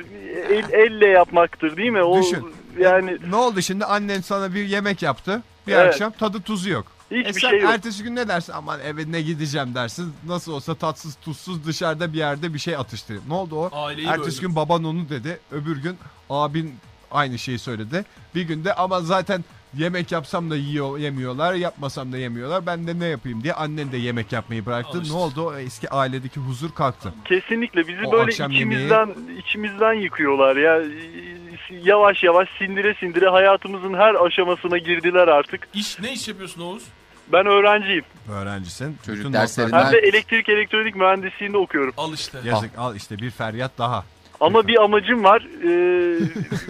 el- elle yapmaktır değil mi? O Düşün. yani Ne oldu şimdi annen sana bir yemek yaptı. Bir Evet. akşam tadı tuzu yok. Hiçbir E sen şey yok. ertesi gün ne dersin? Aman eve ne gideceğim dersin. Nasıl olsa tatsız tuzsuz dışarıda bir yerde bir şey atıştırayım. Ne oldu o? Aileyi Ertesi böldüm. gün baban onu dedi. Öbür gün abin aynı şeyi söyledi. Bir günde ama zaten yemek yapsam da yiyor, yemiyorlar, yapmasam da yemiyorlar. Ben de ne yapayım diye annen de yemek yapmayı bıraktı. Ne oldu? O eski ailedeki huzur kalktı. Kesinlikle bizi O böyle akşam içimizden içimizden yıkıyorlar ya. Yavaş yavaş sindire sindire hayatımızın her aşamasına girdiler artık. İş ne iş yapıyorsun Oğuz? Ben öğrenciyim. Öğrencisin. Çocuk Bütün notlar- Hem de elektrik elektronik mühendisliğinde okuyorum. Al işte. Yazık al işte bir feryat daha. Ama bir amacım var. Ee,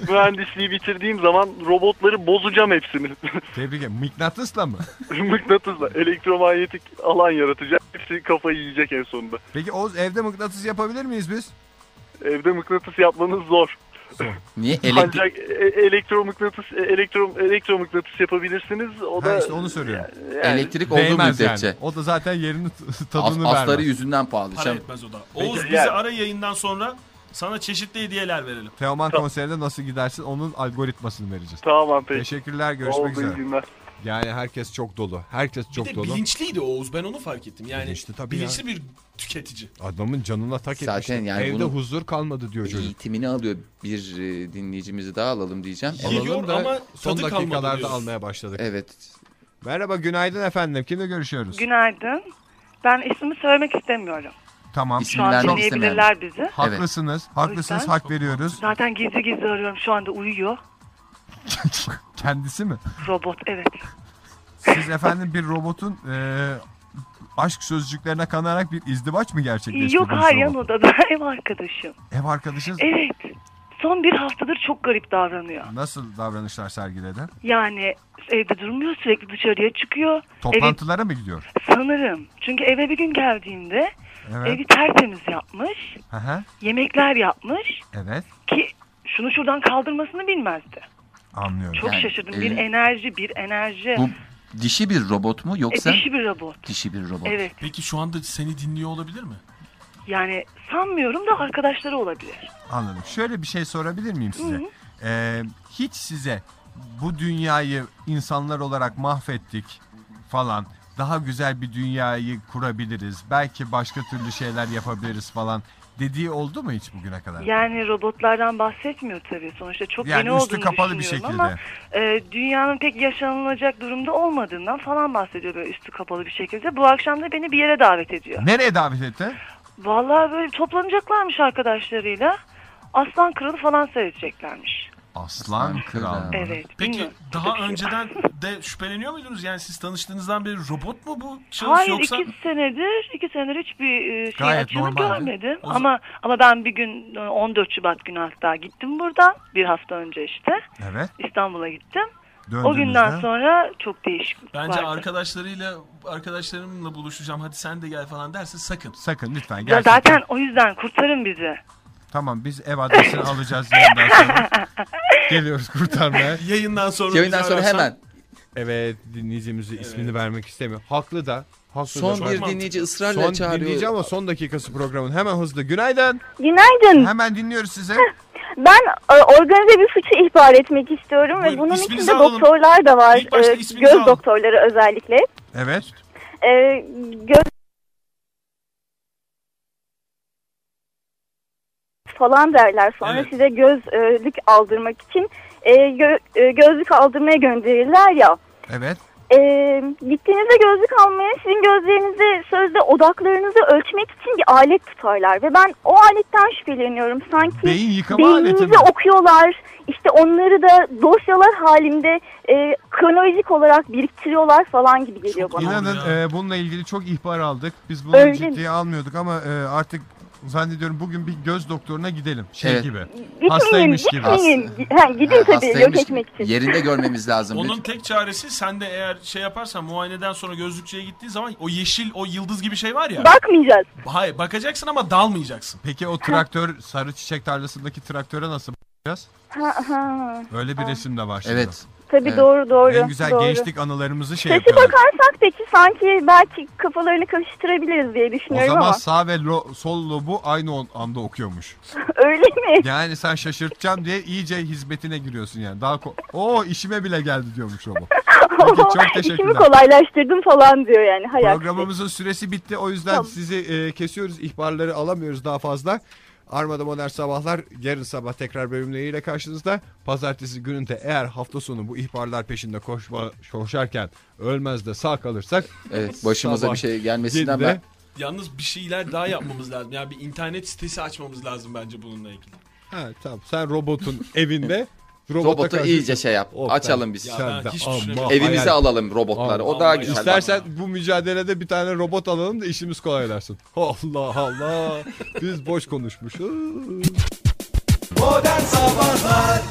mühendisliği bitirdiğim zaman robotları bozacağım hepsini. Tebrik ederim. Mıknatısla mı? Mıknatısla elektromanyetik alan yaratacak. Hepsi kafayı yiyecek en sonunda. Peki Oğuz evde mıknatıs yapabilir miyiz biz? Evde mıknatıs yapmanız zor. Niye elektrik Ancak e- elektromıknatıs e- elektro elektromıknatıs yapabilirsiniz. O Ha da işte onu söylüyorum. yani- elektrik olduğu müddetçe. yani. O da zaten yerini As- tadını asları vermez. yüzünden pahalı. Para etmez o da. Oğuz Peki, bizi yani- ara yayından sonra sana çeşitli hediyeler verelim. Teoman Tamam. konserinde nasıl gidersin onun algoritmasını vereceğiz. Tamam peki. Teşekkürler görüşmek Oldu üzere. günler. Yani herkes çok dolu. Herkes Bir çok de dolu. bilinçliydi Oğuz ben onu fark ettim. Yani Bilinçli tabii bilinçli bir tüketici. Adamın canına tak Zaten etmişti. yani Evde bunu- huzur kalmadı diyor çocuk. eğitimini alıyor. Bir e, dinleyicimizi daha alalım diyeceğim. Yiyor Alalım da ama son tadı dakikalarda diyoruz. almaya başladık. Evet. Merhaba günaydın efendim. Kimle görüşüyoruz? Günaydın. Ben ismimi söylemek istemiyorum. Tamam. Şu an dinleyebilirler bizi. Haklısınız. Haklısınız. yüzden- Hak veriyoruz. Zaten gizli gizli arıyorum. Şu anda uyuyor. Kendisi mi? Robot evet. Siz efendim bir robotun e, aşk sözcüklerine kanarak bir izdivaç mı gerçekleştirdiniz? Yok hayır robot? yanında ev arkadaşım. Ev arkadaşınız Evet. Son bir haftadır çok garip davranıyor. nasıl davranışlar sergiledi? Yani evde durmuyor sürekli dışarıya çıkıyor. Toplantılara mı gidiyor? Sanırım. Çünkü eve bir gün geldiğimde Evet. evi tertemiz yapmış. Hı hı. Yemekler yapmış. Evet. Ki şunu şuradan kaldırmasını bilmezdi. Anlıyorum. Çok Yani, şaşırdım. Bir e, enerji, bir enerji. Bu dişi bir robot mu E, yoksa dişi bir robot. dişi bir robot? Evet. Peki şu anda seni dinliyor olabilir mi? Yani sanmıyorum da arkadaşları olabilir. Anladım. Şöyle bir şey sorabilir miyim size? Ee, hiç size bu dünyayı insanlar olarak mahvettik falan. Daha güzel bir dünyayı kurabiliriz. Belki başka türlü şeyler yapabiliriz falan dediği oldu mu hiç bugüne kadar? Yani robotlardan bahsetmiyor tabii. Sonuçta çok Yani yeni üstü olduğunu kapalı bir şekilde. ama e, dünyanın pek yaşanılacak durumda olmadığından falan bahsediyor böyle üstü kapalı bir şekilde. Bu akşam da beni bir yere davet ediyor. Nereye davet etti? Vallahi böyle toplanacaklarmış arkadaşlarıyla. Aslan Kralı falan seyredeceklermiş. Aslan Kral. Evet. Peki bilmiyorum. daha önceden de şüpheleniyor muydunuz? Yani siz tanıştığınızdan beri robot mu bu şahıs Hayır yoksa? iki senedir iki senedir hiçbir e, şey Gayet açığını görmedim. O Ama ama ben bir gün e, 14 Şubat günü hatta gittim buradan bir hafta önce işte Evet. İstanbul'a gittim. O günden sonra çok değişik Bence vardı. arkadaşlarıyla arkadaşlarımla buluşacağım hadi sen de gel falan derse sakın. Sakın lütfen Ya gerçekten. zaten o yüzden kurtarın bizi. Tamam biz ev adresini alacağız yayından sonra. Geliyoruz kurtarmaya. Yayından sonra Yayından bizi sonra ararsan- hemen Evet dinleyicimizi ismini vermek istemiyor. Haklı da. Haklı son da. bir mantıklı. dinleyici ısrarla Son çağırıyor. dinleyici ama son dakikası programın. Hemen hızlı. Günaydın. Günaydın. Hemen dinliyoruz sizi. Ben e, organize bir suçu ihbar etmek istiyorum Buyurun, ve bunun isminizi içinde alalım. doktorlar da var. İlk başta E, isminizi göz alalım. doktorları özellikle. Evet. E, göz falan derler. Sonra Evet. size gözlük aldırmak için e, gö- e, gözlük aldırmaya gönderirler ya. Evet. E, gittiğinizde gözlük almaya sizin gözlerinizi sözde odaklarınızı ölçmek için bir alet tutarlar. Ve ben o aletten şüpheleniyorum. Sanki Beyin yıkama beyninizi mi? okuyorlar. İşte onları da dosyalar halinde e, kronolojik olarak biriktiriyorlar falan gibi geliyor Çok bana. İnanın e, bununla ilgili çok ihbar aldık. Biz bunu Öyle mi? ciddiye almıyorduk ama e, artık zannediyorum bugün bir göz doktoruna gidelim. Şey Evet. gibi. Gitmeyin, Hastaymış gibi. gitmeyin. Ha, gidin tabii yok Hastaymış. etmek için. Yerinde görmemiz lazım. Onun tek çaresi sen de eğer şey yaparsan muayeneden sonra gözlükçüye gittiğin zaman o yeşil o yıldız gibi şey var ya. Bakmayacağız. Hayır bakacaksın ama dalmayacaksın. Peki o traktör sarı çiçek tarlasındaki traktöre nasıl bakacağız? Ha, ha. Öyle bir resim de var şimdi. Evet. Tabii Evet. doğru doğru. En güzel doğru. gençlik anılarımızı şey Sesi yapalım. bakarsak peki sanki belki kafalarını karıştırabiliriz diye O düşünüyorum zaman ama sağ ve lo- sol lobu aynı o- anda okuyormuş. öyle mi? Yani sen şaşırtacağım diye iyice hizmetine giriyorsun yani. Daha Oo işime bile geldi diyormuş o bu. Peki çok İşimi teşekkürler. kolaylaştırdım falan diyor yani. Hay aksi. Programımızın süresi bitti. O yüzden Tamam. sizi e, kesiyoruz. İhbarları alamıyoruz daha fazla. Armada Modern Sabahlar yarın sabah tekrar bölümleriyle karşınızda. Pazartesi gününde eğer hafta sonu bu ihbarlar peşinde koşma, koşarken ölmez de sağ kalırsak Evet. Başımıza Sabah bir şey gelmesinden ben Yalnız bir şeyler daha yapmamız lazım. Yani bir internet sitesi açmamız lazım bence bununla ilgili. Ha, tamam sen robotun evinde robota robotu karşı- iyice şey yap. Oh, Açalım biz. Ya ben hiç düşünemiyorum. Evimize hayal- alalım robotları. O daha aman. güzel. İstersen bu mücadelede bir tane robot alalım da işimiz kolaylaşsın. Allah Allah. Biz boş konuşmuşuz. Modern Sabahlar